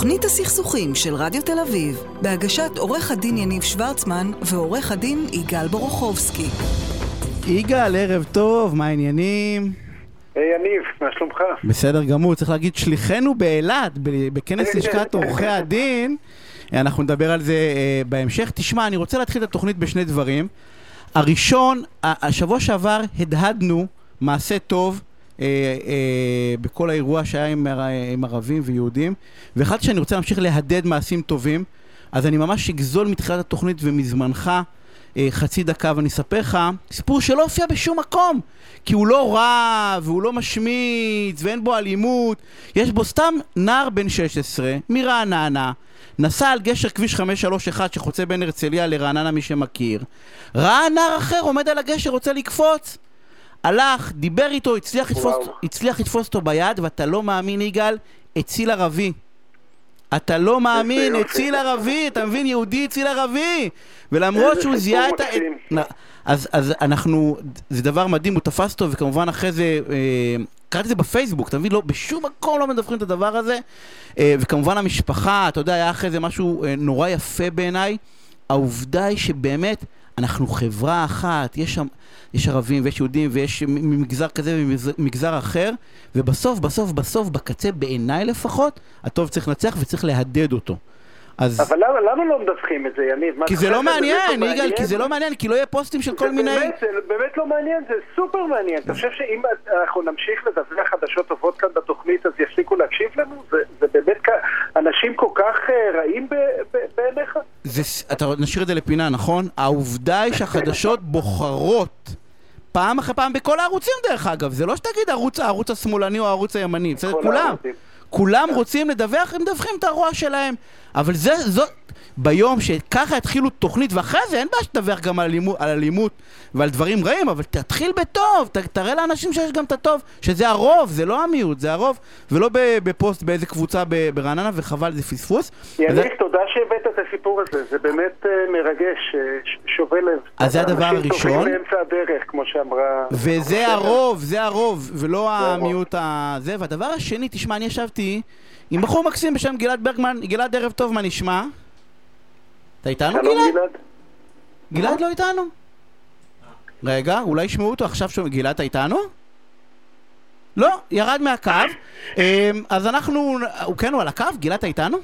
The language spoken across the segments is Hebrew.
תוכנית הסכסוכים של רדיו תל אביב, בהגשת עורך הדין יניב שוורצמן ועורך הדין יגאל בורוכובסקי. יגאל, ערב טוב, מה העניינים? היי יניב, מה שלומך? בסדר גמור, צריך להגיד שליחנו באילת, בכנס לשכת עורכי הדין, אנחנו נדבר על זה אה, בהמשך. תשמע, אני רוצה להתחיל את התוכנית בשני דברים. הראשון, השבוע שעבר הדהדנו מעשה טוב בכל האירוע שהיה עם, עם ערבים ויהודים, ואחד שאני רוצה להמשיך להדד מעשים טובים, אז אני ממש אגזול מתחילת התוכנית ומזמנך אה, חצי דקה ואני אספר לך סיפור שלא הופיע בשום מקום כי הוא לא רע והוא לא משמיץ ואין בו אלימות. יש בו סתם נער בן 16 מרעננה נסע על גשר כביש 531 שחוצה בין הרצליה לרעננה מי שמכיר. ראה נער אחר עומד על הגשר רוצה לקפוץ הלך, דיבר איתו, הצליח לתפוס. הצליח לתפוס אותו ביד ואתה לא מאמין יגאל, הציל ערבי אתה לא מאמין. הציל ערבי, אתה מבין? יהודי הציל ערבי. ולמרות שהוא זיהה את ה... אז, אז אנחנו, זה דבר מדהים, הוא תפס אותו, וכמובן אחרי זה, אה, קראתי את זה בפייסבוק, אתה מבין? לא, בשום מקום לא מדווחים את הדבר הזה. אה, וכמובן המשפחה, אתה יודע, היה אחרי זה משהו אה, נורא יפה בעיניי. העובדה היא שבאמת, אנחנו חברה אחת, יש שם, יש ערבים ויש יהודים ויש ממגזר כזה וממגזר אחר, ובסוף, בסוף, בסוף, בקצה, בעיניי לפחות, הטוב צריך לנצח וצריך להדד אותו. אז... אבל למה, למה לא מדווחים את זה, יניב? כי זה לא מעניין, לא יגאל, כי זה לא מעניין, כי לא יהיה פוסטים של כל מיני... באמת, זה באמת לא מעניין, זה סופר מעניין. אתה חושב שאם אנחנו נמשיך לדווח חדשות טובות כאן בתוכנית, אז יפסיקו להקשיב לנו? זה, זה באמת כ... אנשים כל כך אה, רעים בעיניך? זה, אתה נשאיר את זה לפינה, נכון? העובדה היא שהחדשות בוחרות פעם אחרי פעם בכל הערוצים דרך אגב, זה לא שתגיד ערוץ, הערוץ השמאלני או הערוץ הימני, בסדר? כולם. הערוצים. כולם רוצים לדווח, הם מדווחים את הרוע שלהם. אבל זה, זאת, ביום שככה יתחילו תוכנית, ואחרי זה אין בעיה שתדווח גם על אלימות, על אלימות ועל דברים רעים, אבל תתחיל בטוב, ת, תראה לאנשים שיש גם את הטוב, שזה הרוב, זה לא המיעוט, זה הרוב, ולא בפוסט באיזה קבוצה ברעננה, וחבל, זה פספוס. יניב, וזה- תודה שהבאת את הסיפור הזה, זה באמת אה, מרגש, אה, שובה לב. אז זה הדבר אנשים הראשון. טובים באמצע הדרך, כמו שאמרה... וזה הרוב, זה הרוב, ולא. המיעוט הזה. והדבר השני, תשמע, אני ישבתי עם בחור מקסים בשם גלעד ברגמן. גלעד, ערב טוב, מה נשמע? אתה איתנו, גלעד? גלעד. לא איתנו? רגע, אולי ישמעו אותו עכשיו שומעים. גלעד, אתה איתנו? לא, ירד מהקו. אמ, אז אנחנו... הוא כן, הוא על הקו? גלעד, אתה איתנו?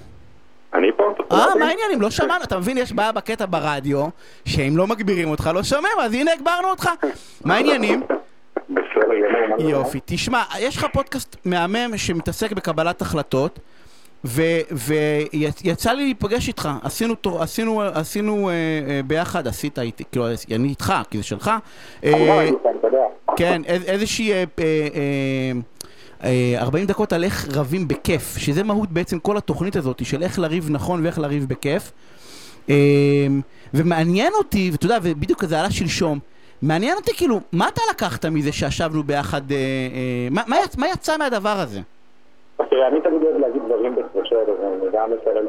אני פה. אה, מה העניינים? לא שמענו. אתה מבין, יש בעיה בקטע ברדיו, שאם לא מגבירים אותך, לא שומעים, אז הנה הגברנו אותך. מה העניינים? בסדר גמור. מה זה? יופי. תשמע, יש לך פודקאסט מהמם שמתעסק בקבלת החלטות, ויצא לי להיפגש איתך, עשינו, תו- עשינו, עשינו אה, אה, ביחד, עשית איתי, כאילו, אני איתך, כי זה שלך. אה, יודע. כן, איז- איזושהי אה, אה, אה, אה, 40 דקות על איך רבים בכיף, שזה מהות בעצם כל התוכנית הזאת, של איך לריב נכון ואיך לריב בכיף. אה, ומעניין אותי, ואתה יודע, ובדיוק זה עלה שלשום, מעניין אותי כאילו, מה אתה לקחת מזה שישבנו ביחד, אה, אה, מה, מה, יצ, מה יצא מהדבר הזה? תראה, אני תמיד אוהב להגיד דברים בספר, ואני גם אסיים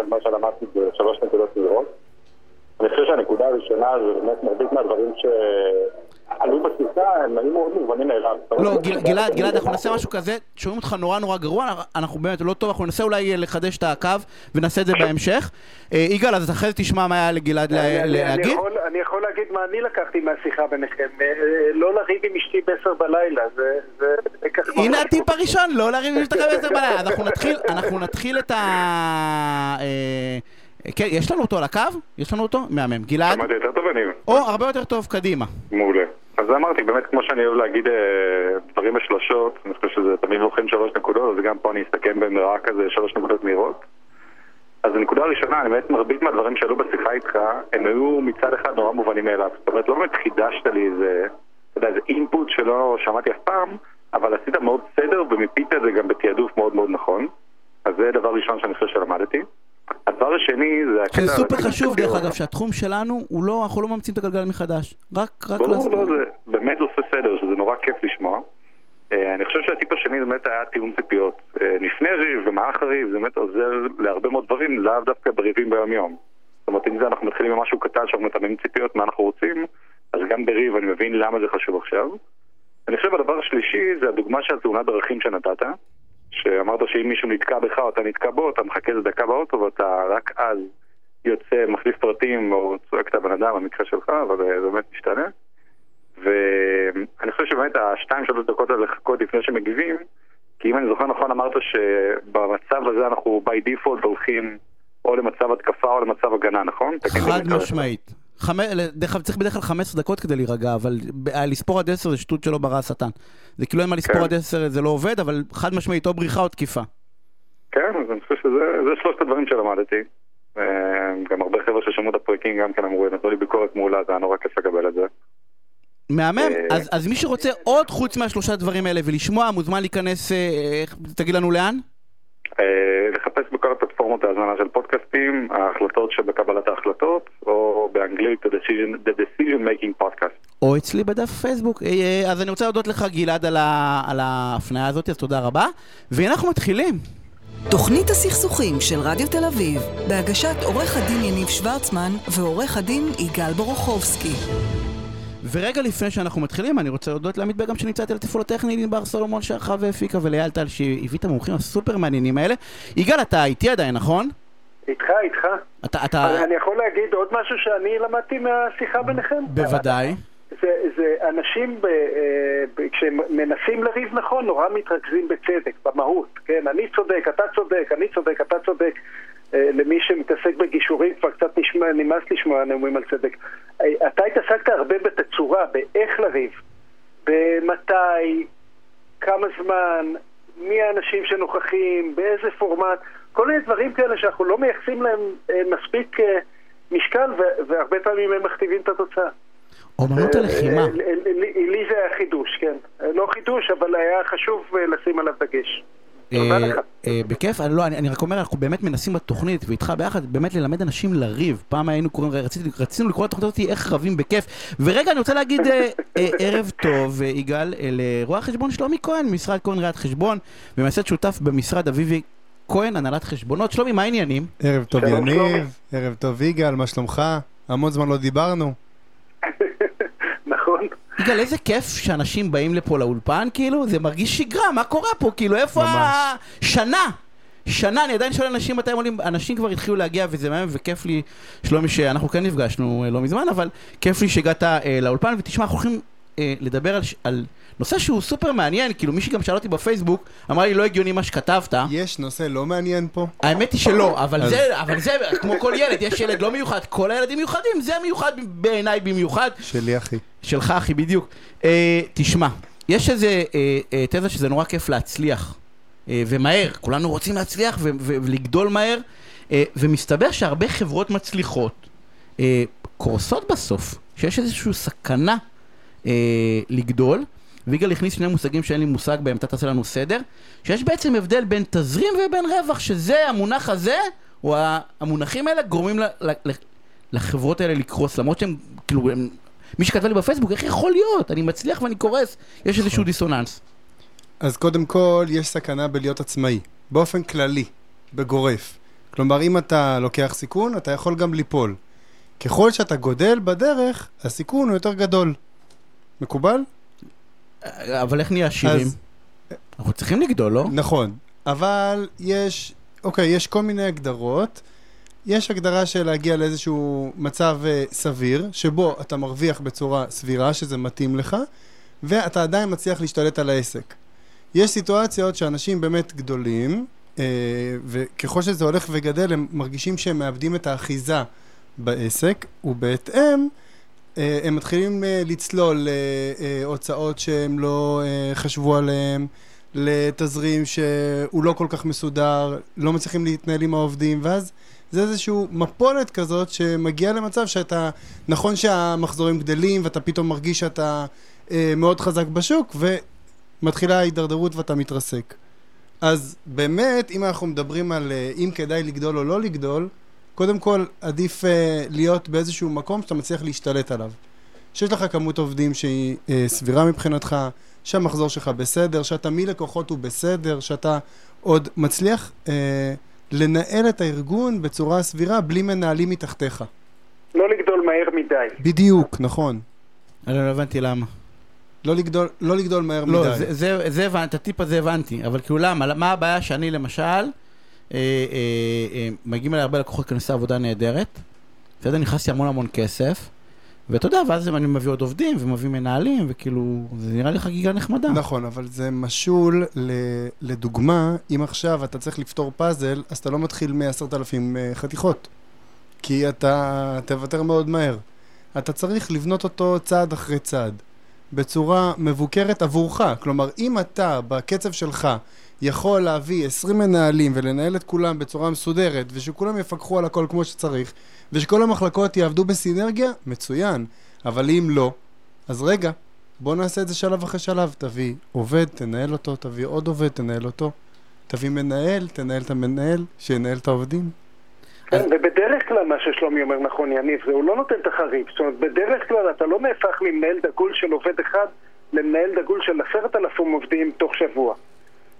את מה שלמדתי בשלוש נקודות סבירות. אני חושב שהנקודה הראשונה זה באמת מרבית מהדברים שעלו בטיסה, הם היו מאוד מובנים מאליו. לא, גלעד, גלעד, אנחנו נעשה משהו כזה, שומעים אותך נורא נורא גרוע, אנחנו באמת לא טוב, אנחנו ננסה אולי אה, לחדש את הקו, ונעשה את זה בהמשך. אה, יגאל, אז אחרי זה תשמע מה היה לגלעד להגיד. יכול- אני יכול להגיד מה אני לקחתי מהשיחה ביניכם. אה, לא לריב עם אשתי בעשר בלילה, זה... הנה. הטיפ הראשון, לא להרים עם אשתך בעשר בלילה. אז אנחנו נתחיל, אנחנו נתחיל את ה... כן, יש לנו אותו על הקו? יש לנו אותו? מהמם. גלעד? שמעתי יותר טוב, אני... או, הרבה יותר טוב, קדימה. מעולה. אז אמרתי, באמת, כמו שאני אוהב להגיד אה, דברים בשלושות, אני חושב שזה תמיד לוקחים שלוש נקודות, אז גם פה אני אסתכם במראה כזה שלוש נקודות מהירות. אז הנקודה הראשונה, אני באמת, מרבית מהדברים שעלו בשיחה איתך, הם היו מצד אחד נורא מובנים מאליו. זאת אומרת, לא באמת חידשת לי איזה, אתה יודע, איזה אינפוט שלא שמעתי אף פעם, אבל עשית מאוד סדר ומיפית את זה גם בתעדוף מאוד מאוד נכון. אז זה דבר ראשון שאני חושב שלמדתי. הדבר השני זה הקטע... שזה סופר חשוב, דרך אגב, שהתחום שלנו, הוא לא, אנחנו לא ממציאים את הגלגל מחדש. רק, רק... ברור, לעשות- לא, זה באמת עושה סדר, שזה נורא כיף לשמוע. אה, אני חושב שהטיפ השני באמת היה תיאום ציפיות. אה, לפני ריב ומערך הריב זה באמת עוזר להרבה מאוד דברים, לאו דווקא בריבים ביום יום. זאת אומרת, אם זה אנחנו מתחילים ממשהו קטן שאנחנו מתאמים ציפיות, מה אנחנו רוצים, אז גם בריב אני מבין למה זה חשוב עכשיו. אני חושב הדבר השלישי זה הדוגמה של תאונת דרכים שנתת. שאמרת שאם מישהו נתקע בך או אתה נתקע בו, אתה מחכה איזה דקה באוטו ואתה רק אז יוצא, מחליף פרטים או צועק את הבן אדם, במקרה שלך, אבל זה באמת משתנה. ואני חושב שבאמת השתיים שלוש דקות האלה לחכות לפני שמגיבים, כי אם אני זוכר נכון אמרת שבמצב הזה אנחנו by default הולכים או למצב התקפה או למצב הגנה, נכון? חד משמעית. דרך אגב, צריך בדרך כלל 15 דקות כדי להירגע, אבל לספור עד 10 זה שטות שלא ברא השטן. זה כאילו אין מה לספור כן. עד 10 זה לא עובד, אבל חד משמעית או בריחה או תקיפה. כן, אז אני חושב שזה שלושת הדברים שלמדתי. גם הרבה חבר'ה ששמעו את הפרקים גם כן אמרו, נתנו לי ביקורת מעולה, זה היה נורא כיף לקבל את זה. מהמם, אה, אז, אז מי שרוצה עוד חוץ מהשלושה דברים האלה ולשמוע, מוזמן להיכנס, אה, תגיד לנו לאן? אה, לחפש בכל הפלטפורמות ההזמנה של פודקאסטים, ההחלטות שבקבלת ההחלטות, או באנגלית The Decision, the decision Making Podcast. או אצלי בדף פייסבוק. אז אני רוצה להודות לך גלעד על, ה, על ההפניה הזאת, אז תודה רבה. ואנחנו מתחילים. תוכנית הסכסוכים של רדיו תל אביב, בהגשת עורך הדין יניב שוורצמן ועורך הדין יגאל בורוכובסקי. ורגע לפני שאנחנו מתחילים, אני רוצה להודות לעמית בגם שנמצא איתי לתפעול הטכני, ענבר סולומון שערכה והפיקה, ולאייל טל שהביא את המומחים הסופר מעניינים האלה. יגאל, אתה איתי עדיין, נכון? איתך, איתך. אתה, אתה... אני יכול להגיד עוד משהו שאני למדתי מהשיחה ביניכם? בוודאי. זה, זה אנשים, ב, אה, ב, כשהם מנסים לריב נכון, נורא מתרכזים בצדק, במהות, כן? אני צודק, אתה צודק, אני צודק, אתה צודק. אה, למי שמתעסק בגישורים כבר קצת נשמע, נמאס לשמוע נאומים על צדק. אה, אתה התעסקת הרבה בתצורה, באיך לריב, במתי, כמה זמן, מי האנשים שנוכחים, באיזה פורמט, כל מיני דברים כאלה שאנחנו לא מייחסים להם אה, מספיק משקל והרבה פעמים הם מכתיבים את התוצאה. אומנות הלחימה. לי זה היה חידוש, כן. לא חידוש, אבל היה חשוב לשים עליו דגש. אה, אה, בכיף, לא, אני רק אומר, אנחנו באמת מנסים בתוכנית, ואיתך ביחד, באמת ללמד אנשים לריב. פעם היינו קוראים, רצינו לקרוא לתוכנית הזאת איך רבים בכיף. ורגע, אני רוצה להגיד אה, ערב טוב, יגאל, לרואה החשבון שלומי כהן, משרד כהן ראיית חשבון, ומייסד שותף במשרד אביבי כהן, הנהלת חשבונות. שלומי, מה העניינים? ערב טוב יניב, ערב טוב יגאל, מה שלומך? המון זמן לא דיברנו. יגאל, איזה כיף שאנשים באים לפה לאולפן, כאילו, זה מרגיש שגרה, מה קורה פה? כאילו, איפה השנה? שנה, אני עדיין שואל אנשים מתי הם עולים, אנשים כבר התחילו להגיע וזה מהמם וכיף לי, שלומי שאנחנו כן נפגשנו אה, לא מזמן, אבל כיף לי שהגעת אה, לאולפן, ותשמע, אנחנו הולכים אה, לדבר על, על נושא שהוא סופר מעניין, כאילו מישהי גם שאל אותי בפייסבוק, אמר לי לא הגיוני מה שכתבת. יש נושא לא מעניין פה? האמת היא שלא, אבל זה, אבל זה, כמו כל ילד, יש ילד לא מיוחד, כל הילדים מיוחדים, זה מיוחד בעיניי במיוחד. שלי אחי. שלך אחי, בדיוק. אה, תשמע, יש איזה אה, אה, תזה שזה נורא כיף להצליח, אה, ומהר, כולנו רוצים להצליח ו- ו- ולגדול מהר, אה, ומסתבר שהרבה חברות מצליחות אה, קורסות בסוף, שיש איזושהי סכנה אה, לגדול. ויגאל הכניס שני מושגים שאין לי מושג בהם, אתה תעשה לנו סדר, שיש בעצם הבדל בין תזרים ובין רווח, שזה המונח הזה, או המונחים האלה גורמים ל, ל, ל, לחברות האלה לקרוס, למרות שהם, כאילו, הם, מי שכתב לי בפייסבוק, איך יכול להיות? אני מצליח ואני קורס, יש איזשהו דיסוננס. אז קודם כל, יש סכנה בלהיות עצמאי, באופן כללי, בגורף. כלומר, אם אתה לוקח סיכון, אתה יכול גם ליפול. ככל שאתה גודל בדרך, הסיכון הוא יותר גדול. מקובל? אבל איך נהיה עשירים? אז... אנחנו צריכים לגדול, לא? נכון, אבל יש, אוקיי, יש כל מיני הגדרות. יש הגדרה של להגיע לאיזשהו מצב uh, סביר, שבו אתה מרוויח בצורה סבירה, שזה מתאים לך, ואתה עדיין מצליח להשתלט על העסק. יש סיטואציות שאנשים באמת גדולים, uh, וככל שזה הולך וגדל, הם מרגישים שהם מאבדים את האחיזה בעסק, ובהתאם, אה, הם מתחילים אה, לצלול אה, שהם לא חשבו עליהם, לתזרים שהוא לא כל כך מסודר, לא מצליחים להתנהל עם העובדים, ואז זה איזושהי מפולת כזאת שמגיעה למצב שאתה, נכון שהמחזורים גדלים ואתה פתאום מרגיש שאתה מאוד חזק בשוק, ומתחילה ההידרדרות ואתה מתרסק. אז באמת, אם אנחנו מדברים על אם כדאי לגדול או לא לגדול, קודם כל, עדיף uh, להיות באיזשהו מקום שאתה מצליח להשתלט עליו. שיש לך כמות עובדים שהיא uh, סבירה מבחינתך, שהמחזור שלך בסדר, שאתה מלקוחות הוא בסדר, שאתה עוד מצליח uh, לנהל את הארגון בצורה סבירה בלי מנהלים מתחתיך. לא לגדול מהר מדי. בדיוק, נכון. אני לא הבנתי למה. לא לגדול, לא לגדול מהר לא, מדי. זה- זה זה הבנתי, את הטיפ הזה הבנתי, אבל כאילו למה, מה הבעיה שאני למשל, מגיעים אליי הרבה לקוחות כי אני עושה עבודה נהדרת, בסדר, נכנס לי המון המון כסף, ואתה יודע, ואז אני מביא עוד עובדים ומביא מנהלים, וכאילו, זה נראה לי חגיגה נחמדה. נכון, אבל זה משול ל- לדוגמה, אם עכשיו אתה צריך לפתור פאזל, אז אתה לא מתחיל מ-10,000 חתיכות, כי אתה תוותר מאוד מהר. אתה צריך לבנות אותו צעד אחרי צעד, בצורה מבוקרת עבורך. כלומר, אם אתה, בקצב שלך, יכול להביא 20 מנהלים ולנהל את כולם בצורה מסודרת, ושכולם יפקחו על הכל כמו שצריך, ושכל המחלקות יעבדו בסינרגיה, מצוין. אבל אם לא, אז רגע, בוא נעשה את זה שלב אחרי שלב. תביא עובד, תנהל אותו, תביא עוד עובד, תנהל אותו. תביא מנהל, תנהל את המנהל, שינהל את העובדים. כן, ובדרך כלל מה ששלומי אומר נכון, יניב, זה הוא לא נותן את החריג. זאת אומרת, בדרך כלל אתה לא נהפך ממנהל דגול של עובד אחד למנהל דגול של עשרת אלפים עובדים תוך שבוע.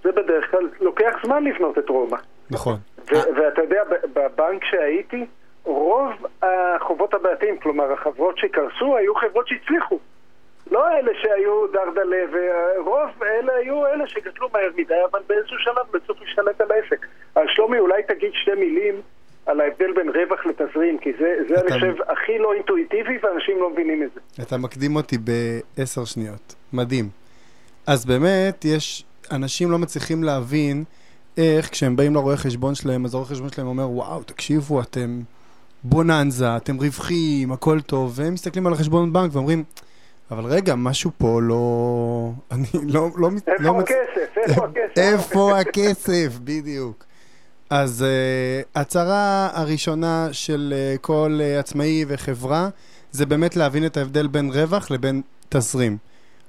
זה בדרך כלל לוקח זמן לבנות את רומא. נכון. ו- ואתה יודע, בבנק שהייתי, רוב החובות הבעייתיים, כלומר החברות שקרסו, היו חברות שהצליחו. לא אלה שהיו דרדלה, ורוב אלה היו אלה שגדלו מהר מדי, אבל באיזשהו שלב בסוף להשתלט על העסק. אז שלומי, אולי תגיד שתי מילים על ההבדל בין רווח לתזרים, כי זה, זה אתה- אני חושב, הכי לא אינטואיטיבי, ואנשים לא מבינים את זה. אתה מקדים אותי בעשר שניות. מדהים. אז באמת, יש... אנשים לא מצליחים להבין איך כשהם באים לרואה חשבון שלהם, אז הרואה חשבון שלהם אומר, וואו, תקשיבו, אתם בוננזה, אתם רווחיים, הכל טוב, והם מסתכלים על החשבון בנק ואומרים, אבל רגע, משהו פה לא... אני לא... לא, איפה לא מצ- הכסף? איפה הכסף? איפה הכסף? בדיוק. אז uh, הצהרה הראשונה של uh, כל uh, עצמאי וחברה זה באמת להבין את ההבדל בין רווח לבין תזרים.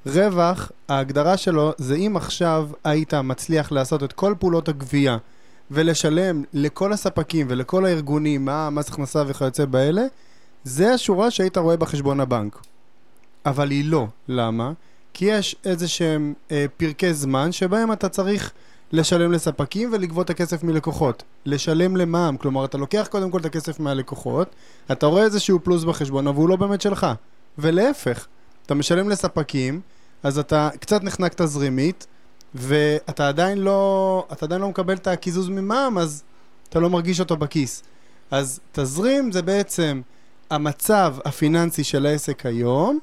רווח, ההגדרה שלו זה אם עכשיו היית מצליח לעשות את כל פעולות הגבייה ולשלם לכל הספקים ולכל הארגונים, מע"מ, מס הכנסה וכיוצא באלה, זה השורה שהיית רואה בחשבון הבנק. אבל היא לא. למה? כי יש איזה שהם אה, פרקי זמן שבהם אתה צריך לשלם לספקים ולגבות את הכסף מלקוחות. לשלם למע"מ, כלומר אתה לוקח קודם כל את הכסף מהלקוחות, אתה רואה איזשהו פלוס בחשבון, אבל הוא לא באמת שלך. ולהפך, אתה משלם לספקים, אז אתה קצת נחנק תזרימית, ואתה עדיין לא, אתה עדיין לא מקבל את הקיזוז ממע"מ, אז אתה לא מרגיש אותו בכיס. אז תזרים זה בעצם המצב הפיננסי של העסק היום,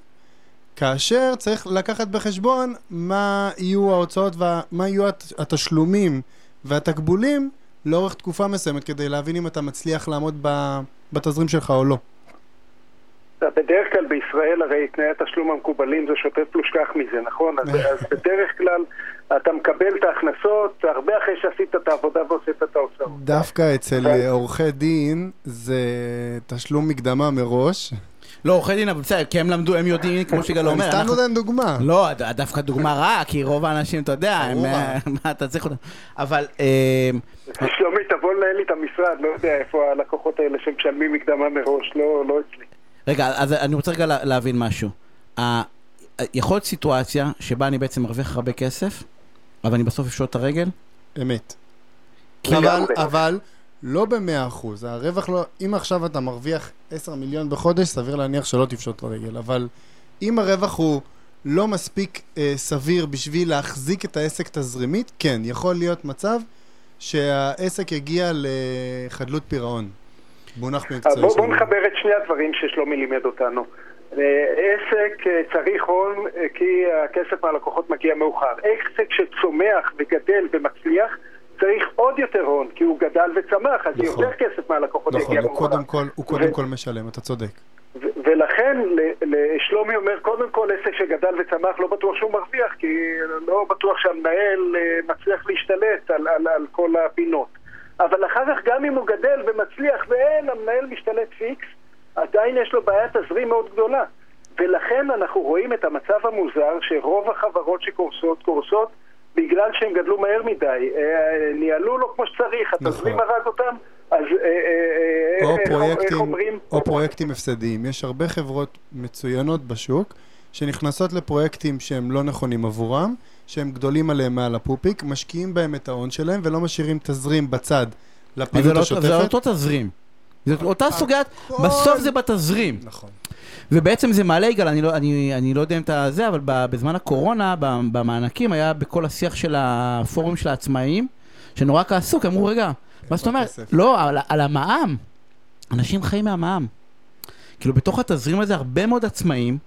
כאשר צריך לקחת בחשבון מה יהיו ההוצאות ומה יהיו הת- התשלומים והתקבולים לאורך תקופה מסוימת כדי להבין אם אתה מצליח לעמוד בתזרים שלך או לא. בדרך כלל בישראל הרי תנאי התשלום המקובלים זה שוטף פלוס כך מזה, נכון? אז, אז בדרך כלל אתה מקבל את ההכנסות הרבה אחרי שעשית את העבודה ועשית את ההוצאות. דווקא אצל אה, עורכי דין זה תשלום מקדמה מראש. לא, עורכי דין, אבל בסדר, כי הם למדו, הם יודעים, כמו שיגאל אני אומר, סתם אנחנו- נותן דוגמה. לא, דווקא דוגמה רעה, כי רוב האנשים, אתה יודע, הם, מה אתה צריך אותם. אבל, אה, שלומי, תבוא לנהל לי את המשרד, לא יודע איפה הלקוחות האלה שמשלמים מקדמה מראש, לא, לא אצלי. רגע, אז אני רוצה רגע לה- להבין משהו. יכול להיות סיטואציה שבה אני בעצם מרוויח הרבה כסף, אבל אני בסוף אפשוט את הרגל? אמת. כי- אבל. אבל לא במאה אחוז. הרווח לא... אם עכשיו אתה מרוויח 10 מיליון בחודש, סביר להניח שלא תפשוט לרגל. אבל אם הרווח הוא לא מספיק אה, סביר בשביל להחזיק את העסק תזרימית, כן, יכול להיות מצב שהעסק יגיע לחדלות פירעון. מונח מקצועי בואו בוא שלנו. נחבר את שני הדברים ששלומי לימד אותנו. אה, עסק אה, צריך הון אה, כי הכסף מהלקוחות מגיע מאוחר. עסק שצומח וגדל ומצליח צריך עוד יותר הון כי הוא גדל וצמח, אז נכון. יותר כסף מהלקוחות נכון, יגיע הוא מאוחר. קודם כל, הוא קודם ו- כל משלם, אתה צודק. ו- ולכן לשלומי אומר, קודם כל עסק שגדל וצמח לא בטוח שהוא מרוויח, כי לא בטוח שהמנהל אה, מצליח להשתלט על, על, על כל הפינות. אבל אחר כך גם אם הוא גדל ומצליח ואין, המנהל משתלט פיקס, עדיין יש לו בעיית תזרים מאוד גדולה. ולכן אנחנו רואים את המצב המוזר שרוב החברות שקורסות, קורסות בגלל שהם גדלו מהר מדי. אה, ניהלו לא כמו שצריך, התזרים נכון. הרג אותם, אז אה, אה, או איך- איך פרויקטים, אומרים? או פרויקטים הפסדיים. יש הרבה חברות מצוינות בשוק שנכנסות לפרויקטים שהם לא נכונים עבורם, שהם גדולים עליהם מעל הפופיק, משקיעים בהם את ההון שלהם ולא משאירים תזרים בצד זה לפעילות לא- זה השוטפת. אותו תזרים. זאת אותה סוגיית, בסוף זה בתזרים. נכון. ובעצם זה מעלה, יגאל, אני לא, אני, אני לא יודע אם אתה זה, אבל בזמן הקורונה, במענקים, היה בכל השיח של הפורום של העצמאים, שנורא כעסו, כי אמרו, רגע, מה זאת אומרת? כסף. לא, על, על המע"מ. אנשים חיים מהמע"מ. כאילו, בתוך התזרים הזה, הרבה מאוד עצמאים,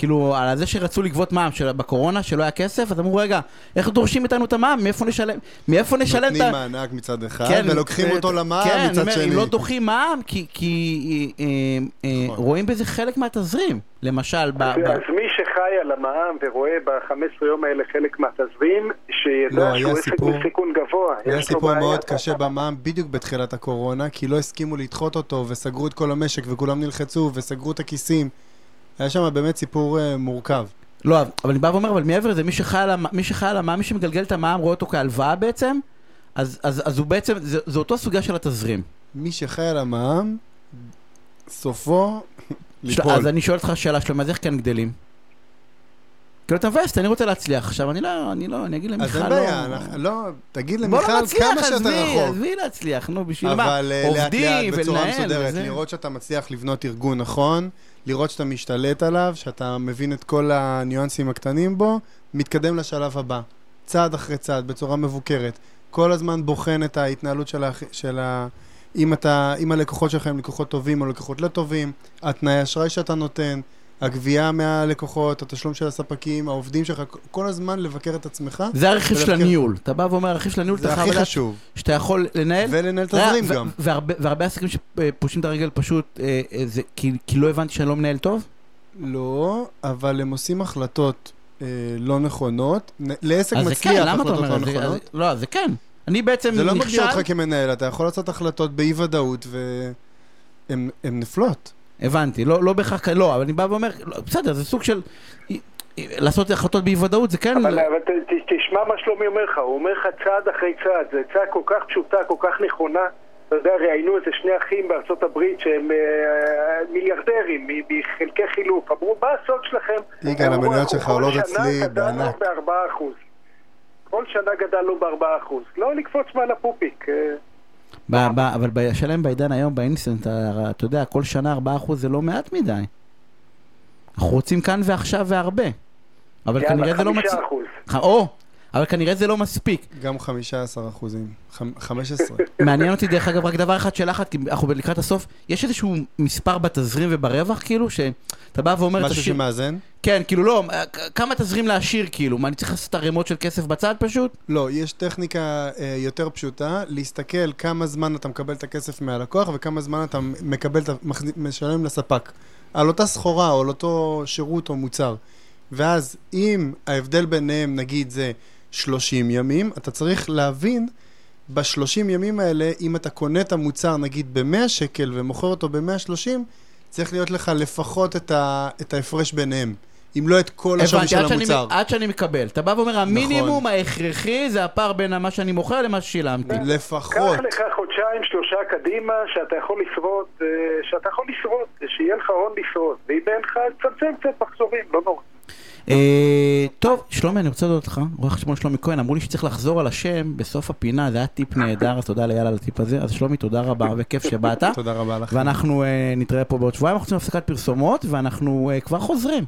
כאילו, על זה שרצו לגבות מע"מ של, בקורונה, שלא היה כסף, אז אמרו, רגע, איך דורשים איתנו את המע"מ? מאיפה נשלם? מאיפה נשלם את ה... נותנים מענק מצד אחד, כן, ולוקחים ו- אותו למע"מ כן, מצד אומר, שני. אם לא דוחים מע"מ, כי, כי אה, אה, נכון. רואים בזה חלק מהתזרים. למשל, ב, אז ב, אז מי שחי על המע"מ ורואה ב-15 יום האלה חלק מהתזרים, לא, שידע היה שהוא עסק סיפור- בסיכון גבוה. היה סיפור. מאוד קשה במע"מ בדיוק בתחילת הקורונה, כי לא הסכימו לדחות אותו, וסגרו את כל המשק, וכולם נלחצו, וסגרו את הכיסים. היה שם באמת סיפור אה, מורכב. לא, אבל אני בא ואומר, אבל מעבר לזה, מי שחי על המע"מ, מי שמגלגל את המע"מ, רואה אותו כהלוואה בעצם, אז, אז, אז הוא בעצם, זה, זה אותו סוגיה של התזרים. מי שחי על המע"מ, סופו ליפול. אז אני שואל אותך שאלה שלמה, אז איך כן גדלים? כאילו אתה מבאס, אני רוצה להצליח. עכשיו, אני לא, אני לא, אני אגיד למיכל, אז לא... אין בעיה, אנחנו- לא, תגיד בוא לא למיכל נצליח, כמה עזבי, רחוק. עזבי להצליח, נו, בשביל מה? אבל אה, לאט לאט עובדים בצורה ולנהל מסודרת, וזה. לראות שאתה מצליח לבנות ארגון נכון, לראות שאתה משתלט עליו, שאתה מבין את כל הניואנסים הקטנים בו, מתקדם לשלב הבא. צעד אחרי צעד, בצורה מבוקרת. כל הזמן בוחן את ההתנהלות של ה... של ה... אם, אתה, אם הלקוחות שלך הם לקוחות טובים או לקוחות לא טובים, התנאי אשראי שאתה נותן, הגבייה מהלקוחות, התשלום של הספקים, העובדים שלך, כל הזמן לבקר את עצמך, זה הרכיב של הניהול. אתה בא ואומר, הרכיב של הניהול, זה אתה חייב הכי לדעת חשוב. שאתה יכול לנהל. ולנהל תזרים ו- גם. והרבה, עסקים שפושטים את הרגל פשוט, אה, אה, כי, לא הבנתי שאני לא מנהל טוב? לא, אבל הם עושים החלטות אה, לא נכונות. לעסק מצליח כן, החלטות? לא נכונות. לא, זה כן. אני בעצם זה לא מגדיר נכשל, אותך כמנהל, אתה יכול לעשות החלטות באי-ודאות והן נפלות. הבנתי, לא לא בהכרח, לא, אבל אני בא ואומר, לא, בסדר, זה סוג של... לעשות החלטות באי ודאות זה כן... אבל אבל ת- ת- תשמע מה שלומי אומר לך, הוא אומר לך צעד אחרי צעד, זה הצעה כל כך פשוטה, כל כך נכונה. אתה יודע, ראיינו איזה שני אחים בארצות הברית שהם אה, מיליארדרים מחלקי חילוף. אמרו, מה הסוד שלכם? יגאל, המניות "אנחנו שלך כל עולות שנה אצלי גדלנו בענק." בארבעה אחוז. כל שנה גדלנו בארבעה אחוז. לא לקפוץ מעל הפופיק. אה, אבל בשלם בעידן היום באינסטנט, אתה יודע, כל שנה 4% זה לא מעט מדי. אנחנו רוצים כאן ועכשיו והרבה. אבל כנראה יאללה, זה לא חמישה מצ... אחוז. או, אבל כנראה זה לא מספיק. גם 15 אחוזים. חמ- 15. מעניין אותי דרך אגב רק דבר אחד, שאלה אחת, כי אנחנו לקראת הסוף, יש איזשהו מספר בתזרים וברווח כאילו, שאתה בא ואומר, משהו תשאיר- שמאזן? כן, כאילו לא, כ- כמה תזרים להשאיר כאילו, מה אני צריך לעשות ערימות של כסף בצד פשוט? לא, יש טכניקה אה, יותר פשוטה, להסתכל כמה זמן אתה מקבל את הכסף מהלקוח וכמה זמן אתה מקבל, את ה- מחזיק- משלם לספק. על אותה סחורה או על אותו שירות או מוצר. ואז אם ההבדל ביניהם נגיד זה 30 ימים, אתה צריך להבין ב-30 ימים האלה, אם אתה קונה את המוצר נגיד ב-100 שקל ומוכר אותו ב-130, צריך להיות לך לפחות את, ה- את ההפרש ביניהם. אם לא את כל השווי של עד שאני- המוצר. עד שאני מקבל. אתה בא ואומר, המינימום ההכרחי זה הפער בין מה שאני מוכר למה ששילמתי. לפחות. קח לך חודשיים, שלושה קדימה, שאתה יכול לשרוד, אה, שאתה יכול לשרוד, שיהיה לך הון לשרוד. ואם אין לך, תצמצם קצת מחזורים, לא נורא. אה, טוב, שלומי, אני רוצה להודות לך, רואה חשבון שלומי כהן, אמרו לי שצריך לחזור על השם בסוף הפינה, זה היה טיפ נהדר, אז תודה לאייל על הטיפ הזה. אז שלומי, תודה רבה וכיף שבאת. תודה רבה לך. ואנחנו אה, נתראה פה בעוד שבועיים, אנחנו רוצים הפסקת פרסומות, ואנחנו אה, כבר חוזרים.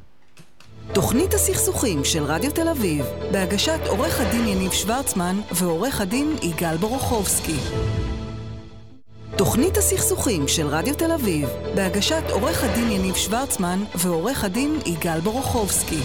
תוכנית הסכסוכים של רדיו תל אביב, בהגשת עורך הדין יניב שוורצמן ועורך הדין יגאל בורוכובסקי. תוכנית הסכסוכים של רדיו תל אביב, בהגשת עורך הדין יניב שוורצמן ועורך הדין יגאל בורוכובסקי.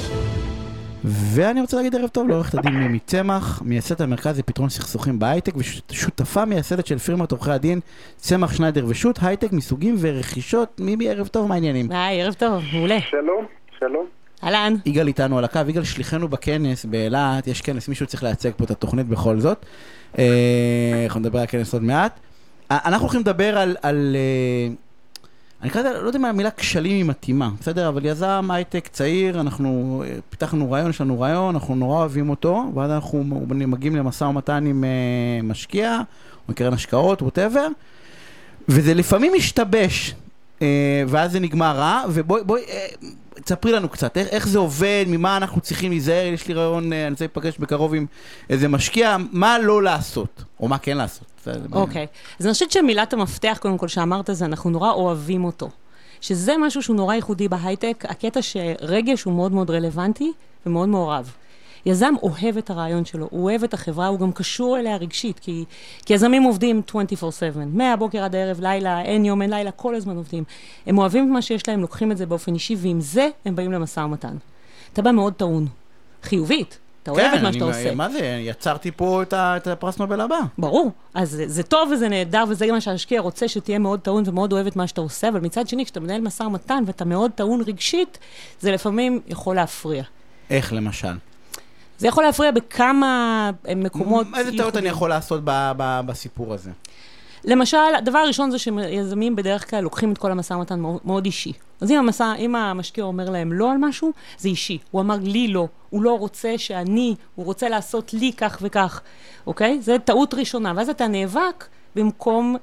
ואני רוצה להגיד ערב טוב לעורכת הדין מימי צמח, מייסדת המרכז לפתרון סכסוכים בהייטק ושותפה מייסדת של פירמת עורכי הדין צמח שניידר ושות' הייטק מסוגים ורכישות. מימי, ערב טוב, מה העניינים? היי, ערב טוב, מעולה. שלום, שלום. אהלן. יגאל איתנו על הקו, יגאל שליחנו בכנס באילת, יש כנס, מישהו צריך לייצג פה את התוכנית בכל זאת. אה, אנחנו נדבר על הכנס עוד מעט. אנחנו הולכים לדבר על, על אה, אני כרגע לא יודע אם המילה כשלים היא מתאימה, בסדר? אבל יזם הייטק צעיר, אנחנו אה, פיתחנו רעיון, יש לנו רעיון, אנחנו נורא אוהבים אותו, ואז אנחנו מגיעים למשא ומתן עם אה, משקיע, או קרן השקעות, ווטאבר, וזה לפעמים משתבש, ואז זה נגמר רע, ובואי, בואי, תספרי לנו קצת, איך, איך זה עובד, ממה אנחנו צריכים להיזהר, יש לי רעיון, אני רוצה להיפגש בקרוב עם איזה משקיע, מה לא לעשות, או מה כן לעשות. אוקיי, okay. אז אני חושבת שמילת המפתח, קודם כל, שאמרת זה, אנחנו נורא אוהבים אותו. שזה משהו שהוא נורא ייחודי בהייטק, הקטע שרגש הוא מאוד מאוד רלוונטי ומאוד מעורב. יזם אוהב את הרעיון שלו, הוא אוהב את החברה, הוא גם קשור אליה רגשית, כי, כי יזמים עובדים 24/7, מהבוקר עד הערב, לילה, אין יום, אין לילה, כל הזמן עובדים. הם אוהבים את מה שיש להם, לוקחים את זה באופן אישי, ועם זה הם באים למשא ומתן. אתה בא מאוד טעון, חיובית. אתה אוהב כן, את מה שאתה עושה. מה זה, יצרתי פה את, ה, את הפרס נובל הבא. ברור. אז זה, זה טוב וזה נהדר, וזה מה שהמשקיע רוצה, שתהיה מאוד טעון ומאוד אוהב את מה שאתה עושה, אבל מצד שני, כשאתה מנהל משא ומתן ואתה מאוד טעון רגשית, זה לפעמים יכול להפריע. איך למשל? זה יכול להפריע בכמה אה, מקומות... איזה טעות אני יכול לעשות ב- ב- בסיפור הזה? למשל, הדבר הראשון זה שיזמים בדרך כלל לוקחים את כל המשא ומתן מאוד, מאוד אישי. אז אם, המסע, אם המשקיע אומר להם לא על משהו, זה אישי. הוא אמר לי לא, הוא לא רוצה שאני, הוא רוצה לעשות לי כך וכך, אוקיי? זה טעות ראשונה, ואז אתה נאבק במקום